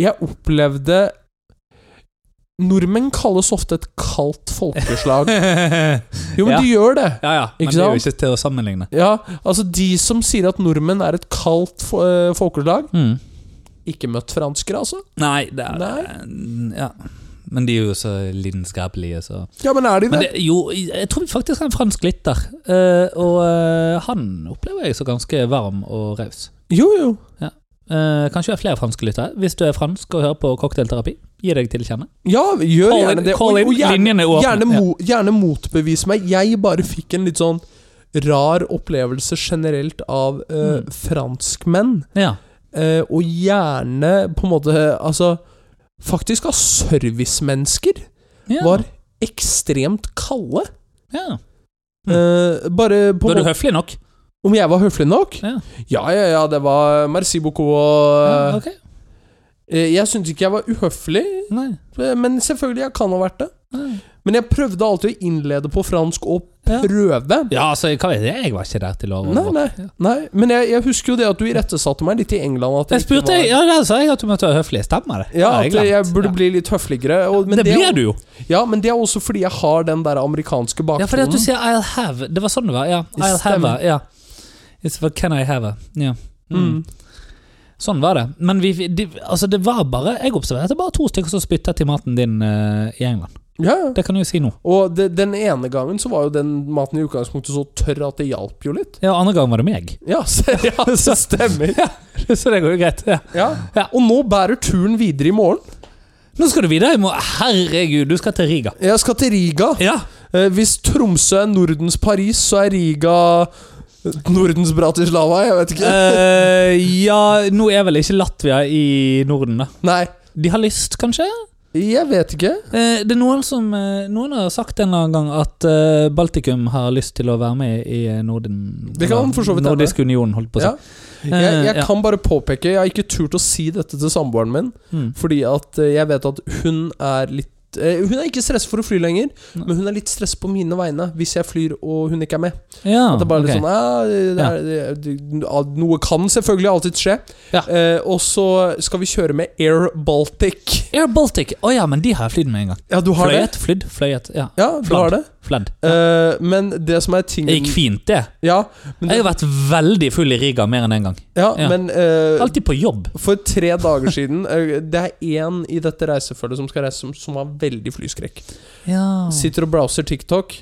jeg opplevde Nordmenn kalles ofte et kaldt folkeslag. Jo, men Ja. de gjør det. Ja, ja, men det er jo ikke til å sammenligne. Ja, altså De som sier at nordmenn er et kaldt eh, folkeslag, Mm. Ikke møtt franskere, altså. Nei, det er Ja. Men de er jo så lidenskapelige, så Ja, men er de det? Det, jo, jeg tror faktisk har en fransk lytter. eh, og eh, han opplever jeg så ganske varm og raus. Jo, jo. Uh, kanskje vi har flere franske lyttere. Hvis du er fransk og hører på cocktailterapi, gi deg til kjenne. Ja, gjør Call gjerne in- det. call in. gjerne, Linjene er åpne. gjerne, mo, gjerne motbevis meg. Jeg bare fikk en litt sånn rar opplevelse generelt av eh, Mm. franskmenn. Ja. Eh, og gjerne på en måte Altså Faktisk av servicemennesker ja. var ekstremt kalde. ja. Eh, bare på Var du høflig nok? Om jeg var høflig nok? Ja. ja, ja, ja det var merci beaucoup og Ja, okay. eh, Jeg syns ikke jeg var uhøflig, Nei. men selvfølgelig, jeg kan ha vært det. Men jeg prøvde alltid å innlede på fransk og prøve. Ja, altså, hva er jeg? Jeg var ikke der til å Nei, nei, nei. Men jeg, jeg husker jo det at du irettesatte meg litt i England. At Jeg ikke spurte, var, ja, da sa jeg at du måtte være høflig. Stemmer det? ja, at glemt. jeg burde Ja. bli litt høfligere. Og, men det blir du jo. Ja, men det er også fordi jeg har den der amerikanske bakgrunnen. Ja, fordi at du sier 'I'll have'. Det var sånn det var. Ja. I'll have stemmer. have. Ja. It's what can I have. Ja. Mm. mm. Sånn var det. Men vi, vi- de, altså det var bare Jeg observerte bare to stykker som spyttet i maten din uh, i England. Ja, ja. Det kan du jo si nå. Og det, den ene gangen så var jo den maten i utgangspunktet så tørr at det hjalp jo litt. Ja, Andre gang var det meg. Ja, så, ja, det stemmer. Så det går jo greit. Ja. Ja. Ja. Og nå bærer turen videre i morgen. Nå skal du videre. Herregud, du skal til Riga. Jeg skal til Riga. Ja. Eh, hvis Tromsø er Nordens Paris, så er Riga Nordens Bratislava. Jeg vet ikke. uh, ja, nå er vel ikke Latvia i Norden, da. Nei, De har lyst, kanskje? Jeg vet ikke. Eh, det er noen som eh, Noen har sagt en eller annen gang at eh, Baltikum har lyst til å være med i Norden. Nordisk union, holdt på å si. Ja. Jeg, jeg ja. kan bare påpeke Jeg har ikke turt å si dette til samboeren min, Mm. fordi at jeg vet at hun er litt eh, Hun er ikke stresset for å fly lenger, Nei. men hun er litt stresset på mine vegne hvis jeg flyr og hun ikke er med. Ja, At det er bare okay. litt sånn ja, det er, det, det, Noe kan selvfølgelig alltid skje. Ja. Eh, og så skal vi kjøre med Air Baltic. Air Baltic. Å ja, men de har jeg flydd med en gang. Ja, du har det? Fløyet, flydd, fløyet. Ja. Ja, du har det. Fledd. Uh, men det som er tingen Det gikk fint, det. Ja, men, Jeg har vært veldig full i Riga mer enn én en gang. ja, ja. men uh, Alltid på jobb. For tre dager siden uh, Det er én i dette reisefølget som skal reise, som, som har veldig flyskrekk. Ja. Sitter og browser TikTok.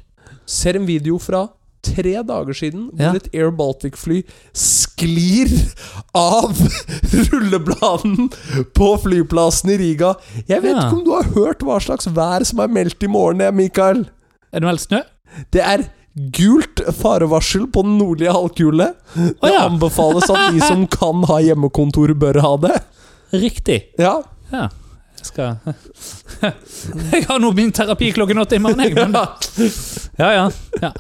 Ser en video fra tre dager siden hvor et Air Baltic-fly sklir av rullebladen på flyplassen i Riga. Jeg vet ikke om du har hørt hva slags vær som er meldt i morgen, Mikael. Er det meldt snø? Det er gult farevarsel på den nordlige halvkule. Det oh, ja. anbefales at de som kan ha hjemmekontor, bør ha det. Riktig. Ja, Ja. Jeg skal Jeg har nå begynt terapi klokken åtte i morgen, jeg. Men ja, ja. ja.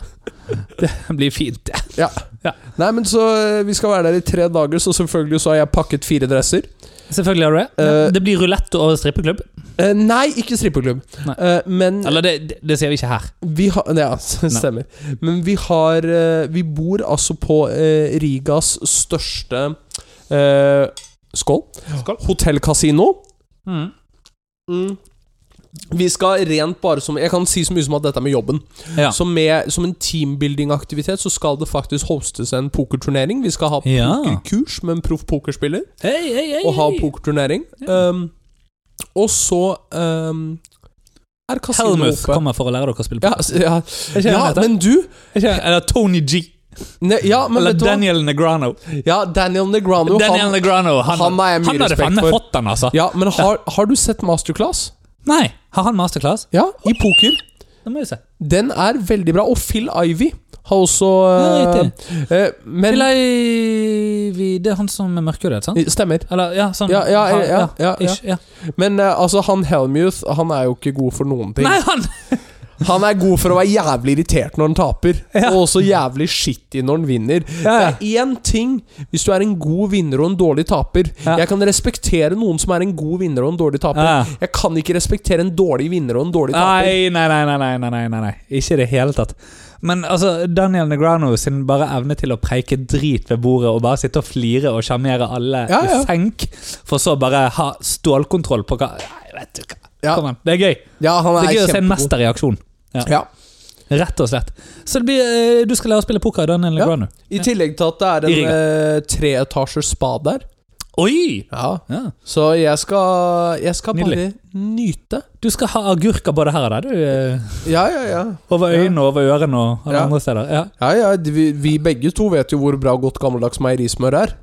Det blir fint, det. Ja. Ja. Nei, men så eh, Vi skal være der i tre dager, så selvfølgelig så har jeg pakket fire dresser. Selvfølgelig har du det. Eh, Det blir rulett og strippeklubb. Uh, nei, ikke strippeklubb. Nei. Uh, men Eller det, det, det ser vi ikke her. vi har Ja, stemmer. Men vi har Vi bor altså på Rigas største Skål. Skål. Hotellkasino. Mm. Mm. Vi skal rent bare som Jeg kan si så mye som at dette er med jobben. Ja. Så med, som en teambuilding-aktivitet så skal det faktisk hostes en pokerturnering. Vi skal ha pokerkurs med en proff pokerspiller. Hey, hey, hey, Og ha pokerturnering. Um, og så um, er kasino Helmuth oppe. kommer for å lære dere å spille poker. Ja, ja, ja men du Eller Tony G. ne, Ja, men Eller? Daniel Negrano. Ja, Daniel Negrano. Daniel han, Negrano han, han har jeg mye han hadde respekt faen meg for. fått den, altså. ja, men har, har du sett Masterclass? Nei, har han masterclass? Ja, i poker. Den må vi se. Den er veldig bra. Og Phil Ivy har også Ja, eh, Men Phil Ivy Det er han som er mørkhudet, sant? Stemmer. Eller, ja, sånn Ja, ja, ja, ja, ja. Men uh, altså, han Helmuth Han er jo ikke god for noen ting. Nei, han Han er god for å være jævlig irritert når han taper, ja. og også jævlig shitty når han vinner. Ja, ja. Det er én ting hvis du er en god vinner og en dårlig taper. Jeg kan respektere noen som er en god vinner og en dårlig taper. Jeg kan ikke respektere en dårlig vinner og en dårlig taper. Nei, nei, nei, nei, nei, nei, nei. Ikke i det hele tatt. Men altså, Daniel Negrano sin bare evne til å preike drit ved bordet og bare sitte og flire og sjarmere alle ja, ja. i senk, for så bare ha stålkontroll på hva Nei, vet du hva. Ja. Kom an, det er gøy. det er gøy å se mester i. Ja. Rett og slett. Så det blir, eh, du skal lære å spille poker, Daniel Ja. Negrano. I tillegg til at det er I en eh, treetasjers spa der. Oi! Ja. Ja. Så jeg skal, jeg skal bare nyte. Du skal ha agurker både her og der, du. eh, Ja, ja, ja. Over øynene og over ørene og alle Ja. andre steder. Ja. ja, ja vi, vi begge to vet jo hvor bra godt gammeldags meierismør er.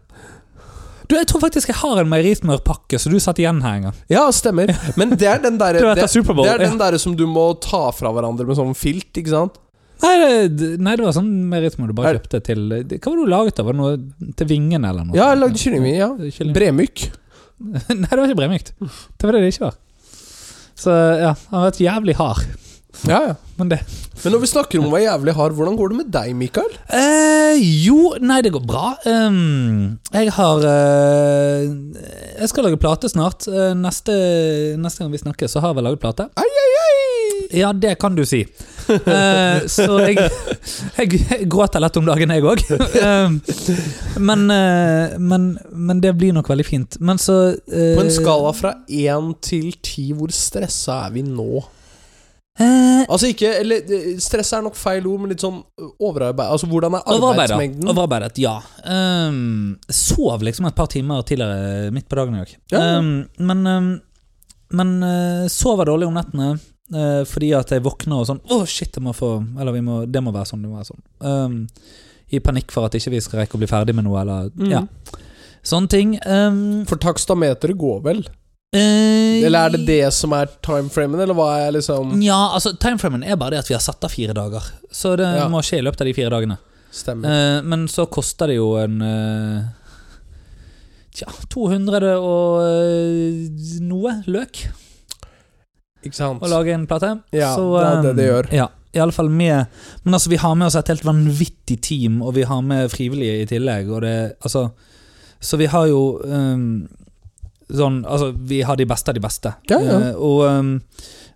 Du, Jeg tror faktisk jeg har en meierismørpakke som du satt igjen her en gang. Ja, stemmer. Men det er den derre det, det er den der som du må ta fra hverandre med sånn filt, ikke sant? Nei, det, nei, det var sånn meierismør du bare Er- kjøpte til Hva var det du laget av? Var det noe til vingene eller noe? Ja, jeg lagde kyllingvin. Ja. Kylling. Bremyk. Nei, det var ikke bremykt. Det var det det ikke var. Så ja, han har vært jævlig hard. Ja, ja. Men det Men når vi snakker om å være jævlig hard, hvordan går det med deg, Mikael? eh, Jo, nei, det går bra. Um, jeg har uh, Jeg skal lage plate snart. Uh, neste, neste gang vi snakker, så har jeg vel laget plate. Ai, ai, ai! Ja, det kan du si. Uh, så jeg, jeg, jeg gråter lett om dagen, jeg òg. men, men, men det blir nok veldig fint. Men så På en skala fra én til ti, hvor stressa er vi nå? Eh, Altså ikke Eller eh, stress er nok feil ord, men litt sånn ø, overarbeid Altså hvordan er arbeidsmengden? Overarbeidet, ja. Um, sov liksom et par timer tidligere midt på dagen i dag. Ja. Um, men um, men uh, sover dårlig om nettene uh, fordi at jeg våkner og sånn Å, shit, jeg må få Eller vi må, det må være sånn, det må være sånn. I panikk for at ikke vi skal rekke å bli ferdig med noe, eller Mm. ja. Sånne ting. Um, For takstameteret går vel? Eh, Eller er det det som er timeframen, eller hva er liksom Ja, altså timeframen er bare det at vi har satt av fire dager. Så det Ja. må skje i løpet av de fire dagene. Stemmer. Eh, men så koster det jo en eh, Tja, 200 og eh, noe løk Ikke sant? å lage en plate. Ja, Så, det er det det eh, gjør. Ja, i alle fall med Men altså, vi har med oss et helt vanvittig team, og vi har med frivillige i tillegg, og det Altså Så vi har jo eh, sånn Altså, vi har de beste av de beste. Ja, ja. Eh, og um,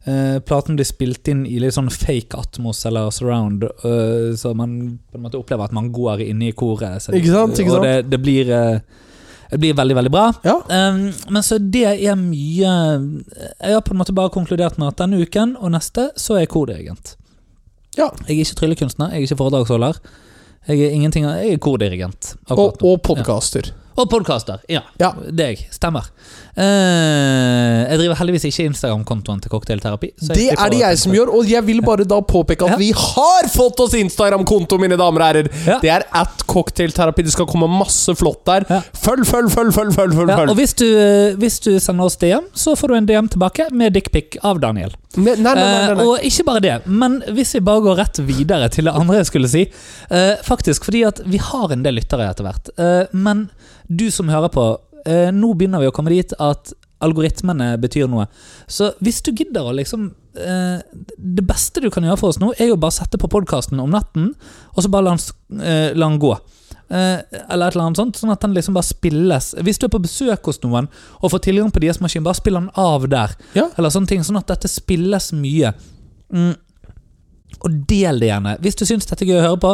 eh, platen blir spilt inn i litt sånn fake atmos eller surround, eh, så man på en måte opplever at man går inne i koret. Så, Ikke sant, ikke Og det, det blir eh, det blir veldig, veldig bra. Ja. Um, men så det er mye Jeg har på en måte bare konkludert med at denne uken og neste så er jeg kordirigent. Ja. Jeg er ikke tryllekunstner, jeg er ikke foredragsholder. Jeg er ingenting Jeg er kordirigent. Og, og podkaster. Og podkaster. Ja, Ja. deg. Stemmer. Uh, jeg driver heldigvis ikke Instagram-kontoen til Cocktailterapi. Det er det jeg som gjør, og jeg vil bare da påpeke at Ja. vi har fått oss Instagram-konto, mine damer og herrer! Ja. Det er at cocktailterapi. Det skal komme masse flott der. Følg, følg, følg, følg! følg, følg, Ja, og hvis du, eh, hvis du sender oss DM, så får du en DM tilbake med dickpic av Daniel. Nei, nei, nei, nei, Eh, nei. og ikke bare det, men hvis vi bare går rett videre til det andre jeg skulle si uh, Faktisk, fordi at vi har en del lyttere etter hvert. Uh, men du som hører på, eh, nå begynner vi å komme dit at algoritmene betyr noe. Så hvis du gidder å liksom eh, Det beste du kan gjøre for oss nå, er jo bare sette på podkasten om natten, og så bare la den, eh, la den gå. Eh, eller et eller annet sånt, sånn at den liksom bare spilles. Hvis du er på besøk hos noen og får tilgang på deres maskin, bare spill den av der. Ja. Eller sånne ting, sånn at dette spilles mye. Mm. Og del det gjerne. Hvis du syns dette er gøy å høre på,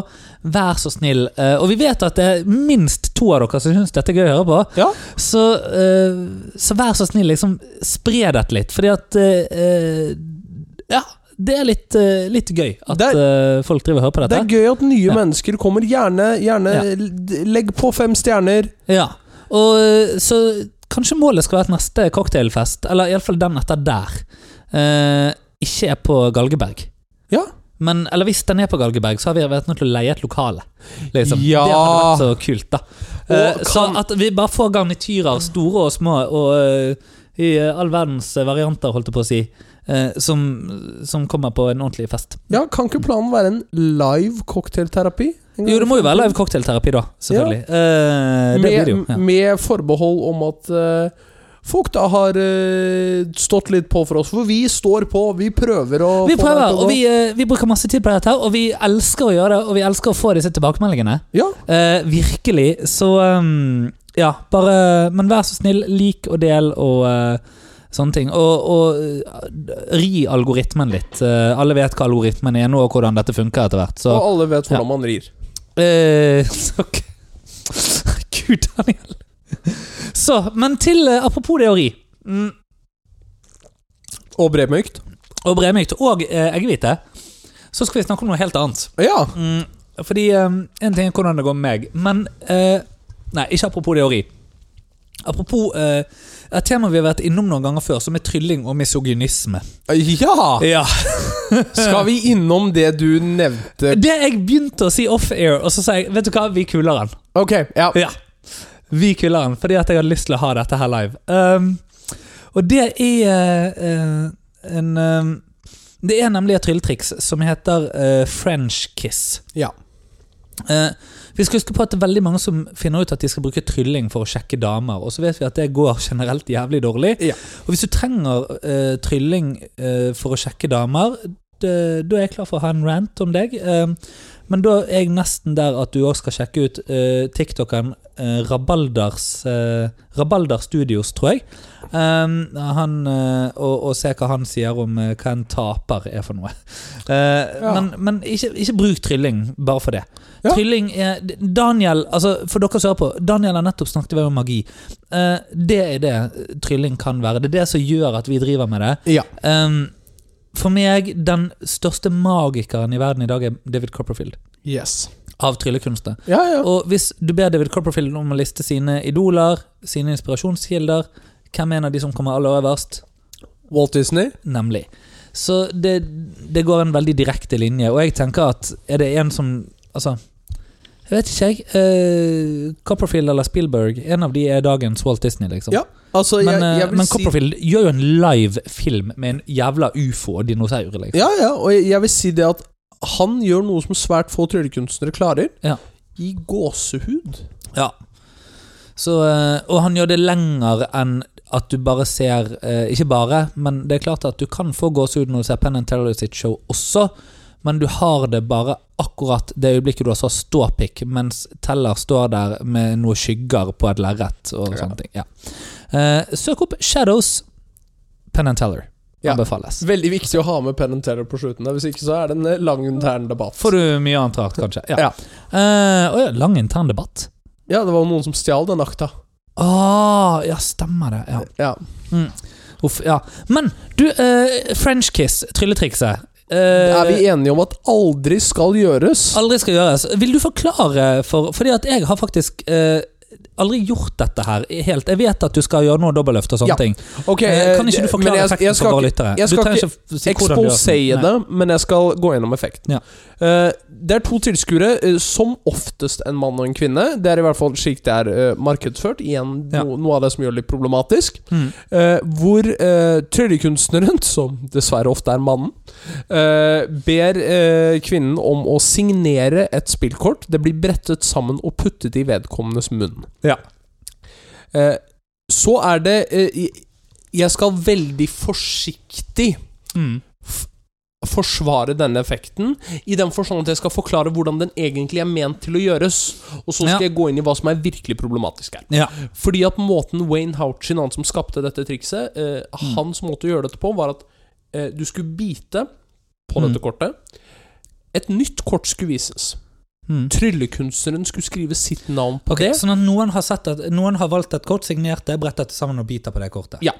vær så snill. Eh, og vi vet at det er minst to av dere som syns dette er gøy å høre på. Ja. Så, eh, så vær så snill, liksom spre dette litt. Fordi at eh, Ja, det er litt, litt gøy at er, folk driver og hører på dette. Det er gøy at nye Ja. mennesker kommer. Gjerne, gjerne Ja. legg på fem stjerner. Ja, og så kanskje målet skal være at neste cocktailfest, eller iallfall den etter der, eh, ikke er på Galgeberg. Ja. Men, eller hvis den er på Galgeberg, så har vi vært nødt til å leie et lokale. Liksom. Ja. Det hadde vært så kult, da. Eh, Og Så kan- at vi bare får garnityrer, store og små, og uh, i all verdens varianter, holdt jeg på å si, uh, som, som kommer på en ordentlig fest. Ja, Kan ikke planen være en live cocktailterapi? Jo, det må jo være live cocktailterapi, da. Selvfølgelig. Eh, det blir med, det jo. Ja. med forbehold om at eh, folk da har eh, stått litt på for oss. For vi står på, vi prøver å Vi prøver, og vi, eh, vi bruker masse tid på dette, og vi elsker å gjøre det, og vi elsker å få disse tilbakemeldingene. Ja, Eh, virkelig. Så um, ja, bare Men vær så snill, lik og del og uh, sånne ting. Og, og ri algoritmen litt. Uh, alle vet hva algoritmen er nå, og hvordan dette funker etter hvert. Så og alle vet hvordan Ja. man rir. Uh, så. Gud, Daniel. Så, men til eh, Apropos det å ri. Mm, Og bremykt. og bremykt og eh, eggehvite. Så skal vi snakke om noe helt annet. Ja. Mm, fordi eh, En ting er hvordan det går med meg, men uh, Nei, ikke apropos det å ri. Apropos uh, et tema vi har vært innom noen ganger før, som er trylling og misogynisme. Ja! Ja Skal vi innom det du nevnte? Det jeg begynte å si off-air, og så sa jeg Vet du hva, vi kuler den. Ok, ja. Ja. Vi kuller den, fordi at jeg hadde lyst til å ha dette her live. Um, og det er uh, en um, Det er nemlig et trylletriks som heter uh, French kiss. Ja. Uh, vi skal huske på at det er veldig mange som finner ut at de skal bruke trylling for å sjekke damer, og så vet vi at det går generelt jævlig dårlig. Ja. Og hvis du trenger uh, trylling uh, for å sjekke damer, da er jeg klar for å ha en rant om deg. Eh, men da er jeg nesten der at du òg skal sjekke ut uh, TikTokeren uh, Rabalders uh, Rabalder Studios, tror jeg. Um, han, eh, og, og se hva han sier om eh, hva en taper er for noe. Eh, Ja. Men, men ikke, ikke bruk trylling bare for det. Ja. Trylling er Daniel, altså for dere som hører på, Daniel har nettopp snakket om magi. Eh, det er det trylling kan være. Det er det som gjør at vi driver med det. Ja. Um, for meg, den største magikeren i verden i dag er David Copperfield. Yes. Av tryllekunstner. Ja, ja. Og hvis du ber David Copperfield om å liste sine idoler, sine inspirasjonskilder, hvem er en av de som kommer aller øverst? Walt Disney. Nemlig. Så det, det går en veldig direkte linje, og jeg tenker at er det en som Altså, jeg vet ikke, jeg. Uh, Copperfield eller Spielberg, en av de er dagens Walt Disney, liksom. Ja, altså, Men, jeg, eh, jeg vil men si Copperfield gjør jo en live film med en jævla ufo og dinosaurer. liksom. Ja, ja, og jeg, jeg vil si det at han gjør noe som svært få tryllekunstnere klarer. Ja. I gåsehud. Ja. Så, eh, og han gjør det lenger enn at du bare ser eh, Ikke bare, men det er klart at du kan få gåsehud når du ser Penn and Teller sitt show også, men du har det bare akkurat det øyeblikket du har så ståpikk, mens Teller står der med noe skygger på et lerret og Ja. sånne ting. Ja. Eh, søk opp Shadows Penn Teller. Ja. Anbefales. Veldig viktig å ha med Penn and Teller på slutten. der, Hvis ikke så er det en eh, lang intern debatt. Får du mye annet rart, kanskje. Ja. Ja. Uh, ja, lang intern debatt. Ja, det var noen som stjal den akta. Å, ja, stemmer det. Ja. Ja. Uff, ja. Men du, uh, French kiss, trylletrikset. Uh, Er vi enige om at aldri skal gjøres? aldri skal gjøres. Vil du forklare for Fordi at jeg har faktisk eh, aldri gjort dette her helt. Jeg vet at du skal gjøre noe dobbeltløft og sånne Ja. ting. Ok, Eh, kan ikke du forklare jeg- effekten jeg skal lyttere? jeg skal ikke si Nei. det, men jeg skal gå gjennom effekten. Ja. Eh, det er to tilskuere, eh, som oftest en mann og en kvinne. Det er i hvert fall slik det er eh, markedsført. Igjen Ja. noe av det som gjør det litt problematisk. Mm. Eh, hvor tryllekunstneren, som dessverre ofte er mannen, eh, ber eh, kvinnen om å signere et spillkort. Det blir brettet sammen og puttet i vedkommendes munn. Ja. Eh, så er det eh, Jeg skal veldig forsiktig Mm. forsvare denne effekten, i den forstand at jeg skal forklare hvordan den egentlig er ment til å gjøres. Og så skal Ja. jeg gå inn i hva som er virkelig problematisk her. Ja. Fordi at måten Wayne Houchin, han som skapte dette trikset, eh, Mm. hans måte å gjøre dette på, var at eh, du skulle bite på Mm. dette kortet. Et nytt kort skulle vises. Mm. Tryllekunstneren skulle skrive sitt navn på okay, det. Sånn at noen har, sett at, noen har valgt et kort, signert det, brettet det sammen og biter på det kortet. Ja.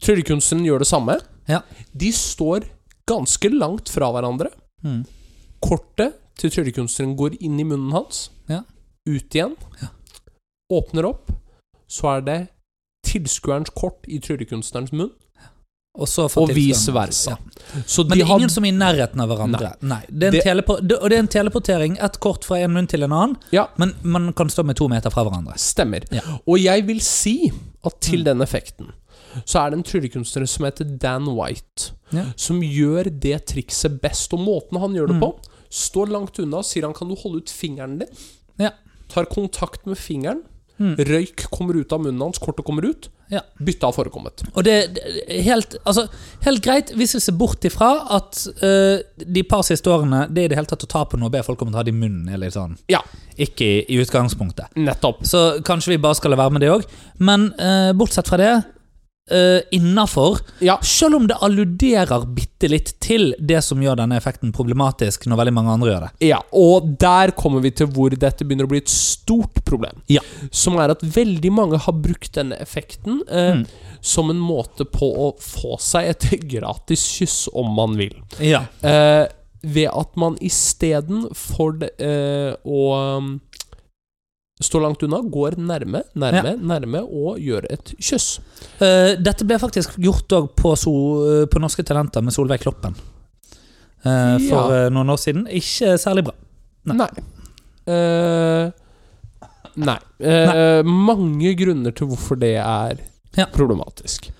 Tryllekunstneren gjør det samme. Ja. De står ganske langt fra hverandre. Mm. Kortet til tryllekunstneren går inn i munnen hans. Ja. Ut igjen. Ja. Åpner opp. Så er det tilskuerens kort i tryllekunstnerens munn. Og, vice versa. Ja. Så Men det er har ingen som er i nærheten av hverandre. Nei. Det er en Det- telepo det, og det er en teleportering. Ett kort fra en munn til en annen. Ja. Men man kan stå med to meter fra hverandre. Stemmer. Ja. Og jeg vil si at til Mm. den effekten så er det en tryllekunstner som heter Dan White, som gjør det trikset best. Og måten han gjør det Mm. på, står langt unna, sier han kan du holde ut fingeren din, Ja. tar kontakt med fingeren, Mm. Røyk kommer ut av munnen hans, kortet kommer ut. Ja. Bytte har forekommet. Og det er helt, altså, helt greit hvis vi ser bort ifra at uh, de par siste årene Det i det hele tatt å ta på noe og be folk om å ta det i munnen, Eller sånn Ja, ikke i, i utgangspunktet. nettopp. Så kanskje vi bare skal la være med det òg. Men uh, bortsett fra det, uh, innafor Ja. Selv om det alluderer bitte litt til det som gjør denne effekten problematisk, når veldig mange andre gjør det. Ja, og der kommer vi til hvor dette begynner å bli et stort problem. Ja. Som er at veldig mange har brukt denne effekten uh, Mm. som en måte på å få seg et gratis kyss, om man vil. Ja. Uh, ved at man istedenfor uh, å stå langt unna, går nærme, nærme, nærme og gjør et kyss. Uh, dette ble faktisk gjort òg på, so, på Norske Talenter med Solveig Kloppen. Uh, for Ja. eh, noen år siden. Ikke særlig bra. Nei. Nei. Uh, nei. Eh, Mange grunner til hvorfor det er Ja. problematisk.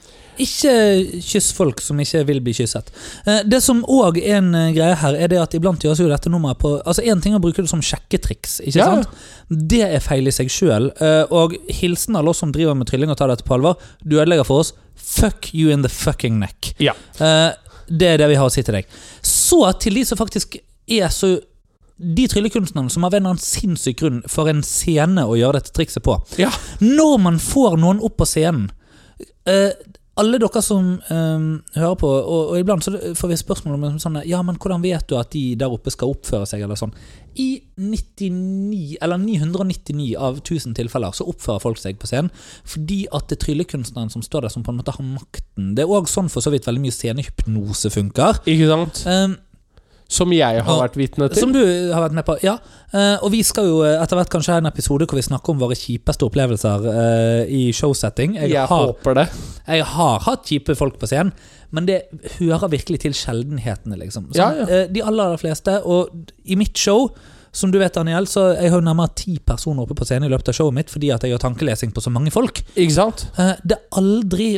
Ikke kyss folk som ikke vil bli kysset. Eh, Det som òg er en eh, greie her, er det at iblant gjøres jo dette nummeret på Altså Én ting er å bruke det som sjekketriks, ikke Ja. sant? Det er feil i seg sjøl. Og hilsen alle oss som driver med trylling og tar dette på alvor. Du ødelegger for oss. Fuck you in the fucking neck. Ja. Eh, Det er det vi har å si til deg. Så til de som faktisk er så De tryllekunstnerne som av en eller annen sinnssyk grunn får en scene å gjøre dette trikset på. Ja. Når man får noen opp på scenen eh, Alle dere som um, hører på, og, og iblant så får vi spørsmål om sånn Ja, men hvordan vet du at de der oppe skal oppføre seg, eller sånn? I 99, eller 999 av 1000 tilfeller så oppfører folk seg på scenen fordi at det er tryllekunstneren som står der, som på en måte har makten. Det er òg sånn for så vidt veldig mye scenehypnose funker. Ikke sant? Eh, Som jeg har Og- vært vitne til. som du har vært med på, ja. Eh, og vi skal jo eh, etter hvert kanskje ha en episode hvor vi snakker om våre kjipeste opplevelser eh, i showsetting. Jeg, jeg har, håper det. jeg har hatt kjipe folk på scenen, men det hører virkelig til sjeldenhetene, liksom. Ja, Sånn, ja. eh, de aller, aller fleste, og i mitt show som du vet, Daniel, så jeg har jo nærmere ti personer oppe på scenen i løpet av showet mitt fordi at jeg har tankelesing på så mange folk. Ikke sant? Det er aldri,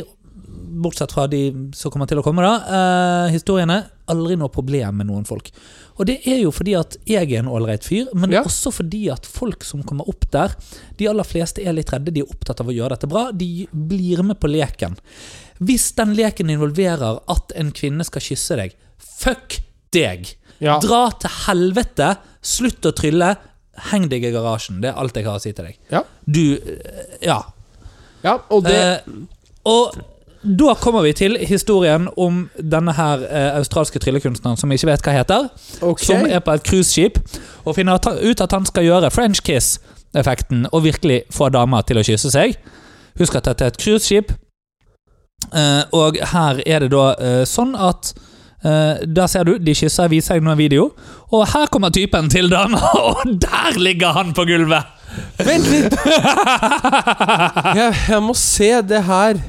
bortsett fra de som kommer til å komme, da, eh, historiene, aldri noe problem med noen folk. Og det er jo fordi at jeg er en ålreit fyr, men Ja. også fordi at folk som kommer opp der, de aller fleste er litt redde, de er opptatt av å gjøre dette bra, de blir med på leken. Hvis den leken involverer at en kvinne skal kysse deg, fuck deg! Ja. Dra til helvete, slutt å trylle, heng deg i garasjen. Det er alt jeg har å si til deg. Ja. Du, eh, ja. ja og det Eh, og da kommer vi til historien om denne her eh, australske tryllekunstneren som ikke vet hva heter. Okay. Som er på et cruiseskip og finner ut at han skal gjøre French kiss-effekten og virkelig få damer til å kysse seg. Husk at dette er et cruiseskip. Eh, og her er det da eh, sånn at eh, Der ser du, de kysser, viser jeg nå en video. Og her kommer typen til dama, og der ligger han på gulvet! Vent litt! jeg, jeg må se det her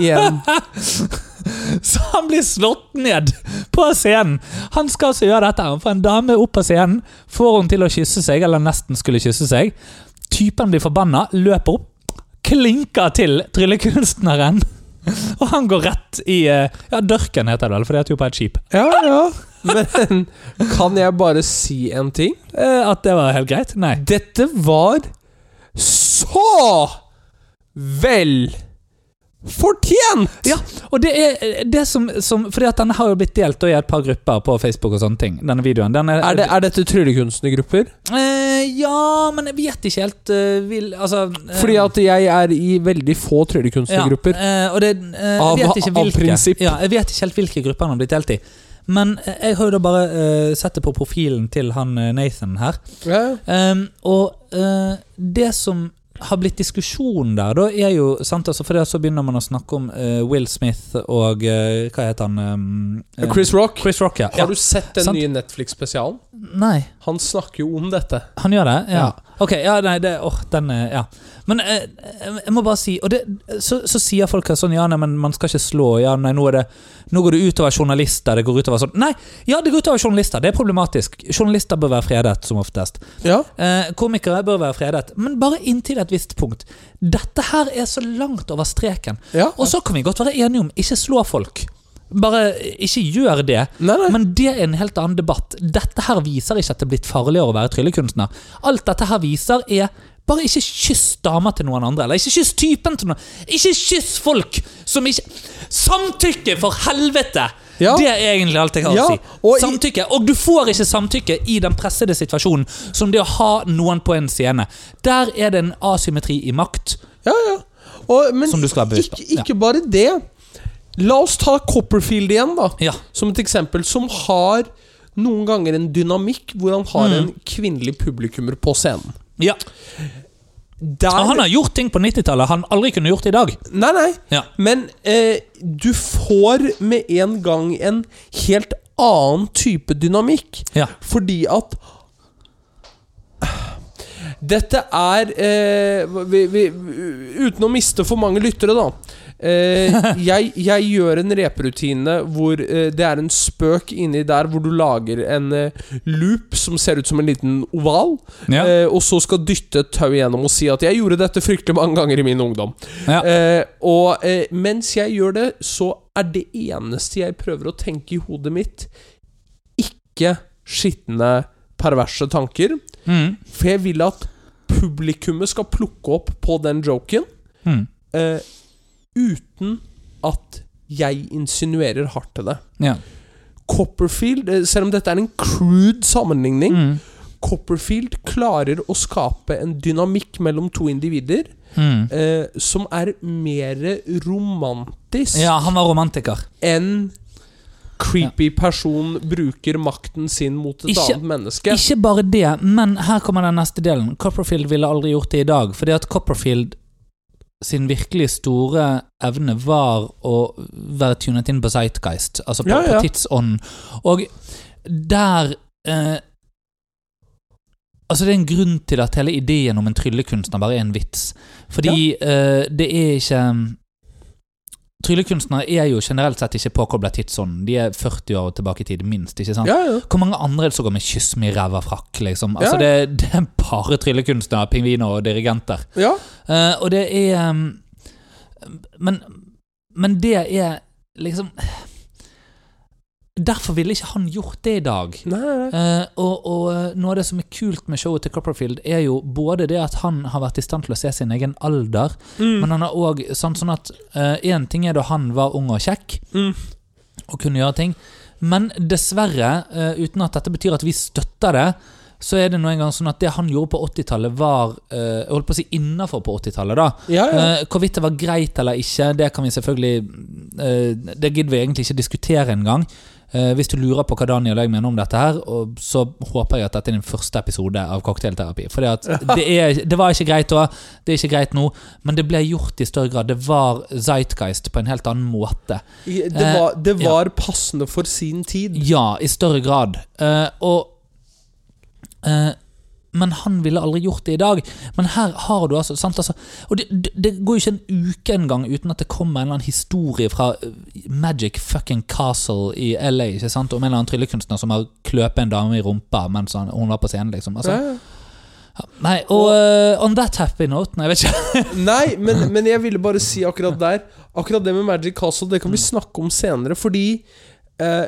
igjen. Så han blir slått ned på scenen. Han skal altså gjøre dette. Han får en dame opp på scenen, får hun til å kysse seg, eller nesten skulle kysse seg. Typen blir forbanna, løper opp, klinker til tryllekunstneren. Og han går rett i eh, Ja, dørken heter det vel, for det heter jo på et skip. Ja, ja. Men kan jeg bare si en ting? Eh, At det var helt greit? Nei. Dette var så vel fortjent! Ja, og det er eh, det som, som Fordi at denne har jo blitt delt i et par grupper på Facebook og sånne ting. Denne videoen. Den er, Er, det, er dette tryllekunstnergrupper? Eh, ja, men jeg vet ikke helt uh, vil, Altså eh, Fordi at jeg er i veldig få tryllekunstnergrupper. Ja, det, eh, Av- av prinsipp. Ja, jeg vet ikke helt hvilke grupper han har blitt delt i. Men jeg har jo da bare uh, sett det på profilen til han Nathan her. Yeah. Um, og uh, det som har blitt diskusjon der, da er jo sant, altså, For det så begynner man å snakke om uh, Will Smith og uh, Hva heter han? um, Chris Rock, Chris Rock, ja. har du sett den sant. nye Netflix-spesialen? Nei, Han snakker jo om dette. han gjør det? Ja. Ja. Ok, ja, nei, det, åh, den er- Ja. Men eh, jeg må bare si Og det, så, så sier folk her sånn Ja, nei, men man skal ikke slå. Ja, nei, nå, er det, nå går det utover journalister. Det går utover sånn Nei, ja, det går utover journalister. Det er problematisk. Journalister bør være fredet, som oftest. Ja. Eh, komikere bør være fredet. Men bare inntil et visst punkt. Dette her er så langt over streken. ja. Og så kan vi godt være enige om ikke slå folk. Bare ikke gjør det. Nei, nei. Men det er en helt annen debatt. Dette her viser ikke at det er blitt farligere å være tryllekunstner. Alt dette her viser, er Bare ikke kyss damer til noen andre. Eller ikke kyss typen til noen Ikke kyss folk som ikke Samtykke, for helvete! Ja. Det er egentlig alt jeg har Ja, å si. og Samtykke. Og du får ikke samtykke i den pressede situasjonen som det å ha noen på en scene. Der er det en asymmetri i makt. Ja, ja. Og, men Som du skal være bevisst på. ikke, ikke bare det. La oss ta Copperfield igjen, da. Ja. Som et eksempel. Som har noen ganger en dynamikk hvor han har Mm. en kvinnelig publikummer på scenen. ja. Der, han har gjort ting på 90-tallet han aldri kunne gjort i dag. Nei, nei. Ja. Men eh, du får med en gang en helt annen type dynamikk. Ja. Fordi at Dette er eh, vi, vi, Uten å miste for mange lyttere, da. Eh, jeg, jeg gjør en reperutine hvor eh, det er en spøk inni der hvor du lager en eh, loop som ser ut som en liten oval. Ja. Eh, og så skal dytte et tau gjennom og si at 'jeg gjorde dette fryktelig mange ganger i min ungdom'. Ja. Eh, og eh, mens jeg gjør det, så er det eneste jeg prøver å tenke i hodet mitt, ikke skitne, perverse tanker. Mm. For jeg vil at publikummet skal plukke opp på den joken Mm. eh, uten at jeg insinuerer hardt til det. Ja. Copperfield, eh, selv om dette er en crude sammenligning, Mm. Copperfield klarer å skape en dynamikk mellom to individer Mm. eh, som er mer romantisk ja, han var romantiker. enn creepy person bruker makten sin mot et Ikke- annet menneske. Ikke bare det, men her kommer den neste delen. Copperfield ville aldri gjort det i dag, fordi at Copperfield sin virkelig store evne var å være tunet inn på Zeitgeist, altså på, Ja, ja. på tidsånden. Og der eh, Altså, det er en grunn til at hele ideen om en tryllekunstner bare er en vits. Fordi eh, det er ikke Tryllekunstnere er jo generelt sett ikke påkobla tidsånden. De er 40 år tilbake i tid, minst. ikke sant? Ja, ja. Hvor mange andre er det som går med kyss med ræva frakk? Liksom? Altså, Ja. det, det er bare tryllekunstnere, pingviner og dirigenter. ja. Uh, og det er um, men, men det er liksom Derfor ville ikke han gjort det i dag. Nei, nei. Eh, og, og eh, noe av det som er kult med showet til Copperfield, er jo både det at han har vært i stand til å se sin egen alder, Mm. men han har òg sånn, sånn at Én ting er da han var ung og kjekk Mm. og kunne gjøre ting, men dessverre, eh, uten at dette betyr at vi støtter det, så er det nå engang sånn at det han gjorde på 80-tallet, var eh, Jeg holdt på å si innafor på 80-tallet, da. Ja, ja. Eh, hvorvidt det var greit eller ikke, det kan vi selvfølgelig eh, Det gidder vi egentlig ikke diskutere engang. Uh, hvis du lurer på hva Daniel og jeg mener om dette, her så håper jeg at dette er din første episode av cocktailterapi. For det, er- det var ikke greit da, det er ikke greit nå, men det ble gjort i større grad. Det var Zeitgeist på en helt annen måte. Det eh, var, det var passende for sin tid. Ja, i større grad. Eh, og eh, Men han ville aldri gjort det i dag. Men her har du altså, sant, altså Og det, det, går jo ikke en uke engang uten at det kommer en eller annen historie fra eh, Magic fucking Castle i LA ikke sant? om en eller annen tryllekunstner som har kløpet en dame i rumpa mens han, hun var på scenen. liksom altså, Ja, ja. Nei, og uh, on that happy note Nei, jeg vet ikke. Nei, men, men jeg ville bare si akkurat der Akkurat det med Magic Castle, det kan vi snakke om senere, fordi eh,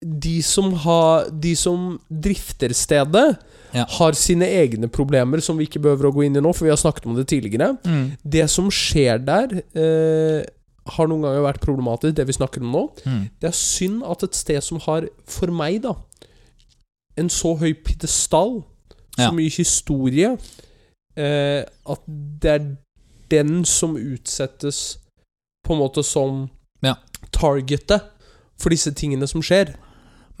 de som har De som drifter stedet, Ja. har sine egne problemer som vi ikke behøver å gå inn i nå, for vi har snakket om det tidligere. Mm. Det som skjer der, eh, har noen ganger vært problematisk, det vi snakker om nå. Mm. Det er synd at et sted som har, for meg, da, en så høy pidestall, så Ja. mye historie, eh, at det er den som utsettes på en måte som Ja. targetet for disse tingene som skjer.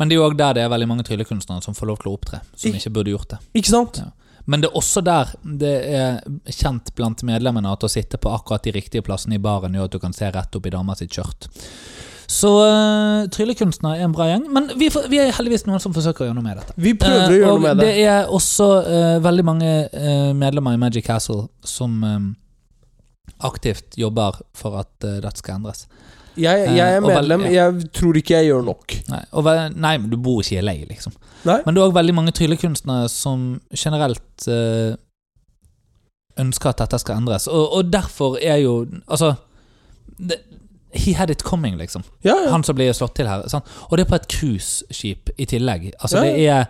Men det er jo òg der det er veldig mange tryllekunstnere som får lov til å opptre, som ikke burde gjort det. Ikke sant? Ja. Men det er også der det er kjent blant medlemmene at å sitte på akkurat de riktige plassene i baren gjør at du kan se rett opp i dama sitt skjørt. Så uh, tryllekunstnere er en bra gjeng, men vi, vi er heldigvis noen som forsøker å gjøre noe med dette. Vi prøver å Eh, gjøre noe med det. det er også uh, veldig mange uh, medlemmer i Magic Castle som eh, aktivt jobber for at eh, dette skal endres. Jeg, jeg eh, er og vel- medlem. Jeg tror ikke jeg gjør nok. Nei, og, ve- nei men du bor ikke i LA, liksom. Nei? Men det er òg veldig mange tryllekunstnere som generelt eh, ønsker at dette skal endres. Og, og derfor er jo Altså det, He had it coming, liksom. Ja, ja. Han som blir slått til her. Sant? Og det er på et cruiseskip i tillegg. Altså Ja, det er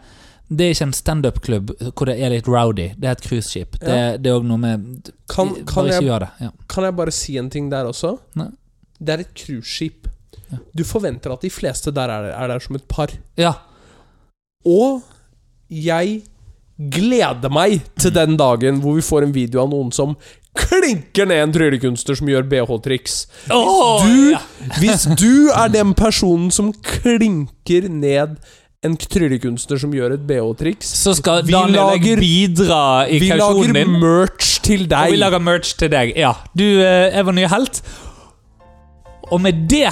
Det er ikke en standup-klubb hvor det er litt rowdy. Det er et cruiseskip. Det, det er òg noe med Kan, kan, jeg, kan jeg bare si en ting der også? Nei. Det er et cruiseskip. Ja. Du forventer at de fleste der er, er der som et par. ja. Og jeg gleder meg til den dagen hvor vi får en video av noen som klinker ned en tryllekunstner som gjør BH-triks. Oh, ja. hvis du er den personen som klinker ned en tryllekunstner som gjør et BH-triks Så skal Vi Daniel bidra i bidra i Vi lager merch til Og deg. vi lager merch til deg. Ja. Du eh, er vår nye helt. Og med det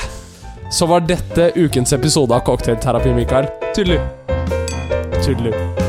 Så var dette ukens episode av Cocktailterapi, Mikael. Tudelu. Tudelu.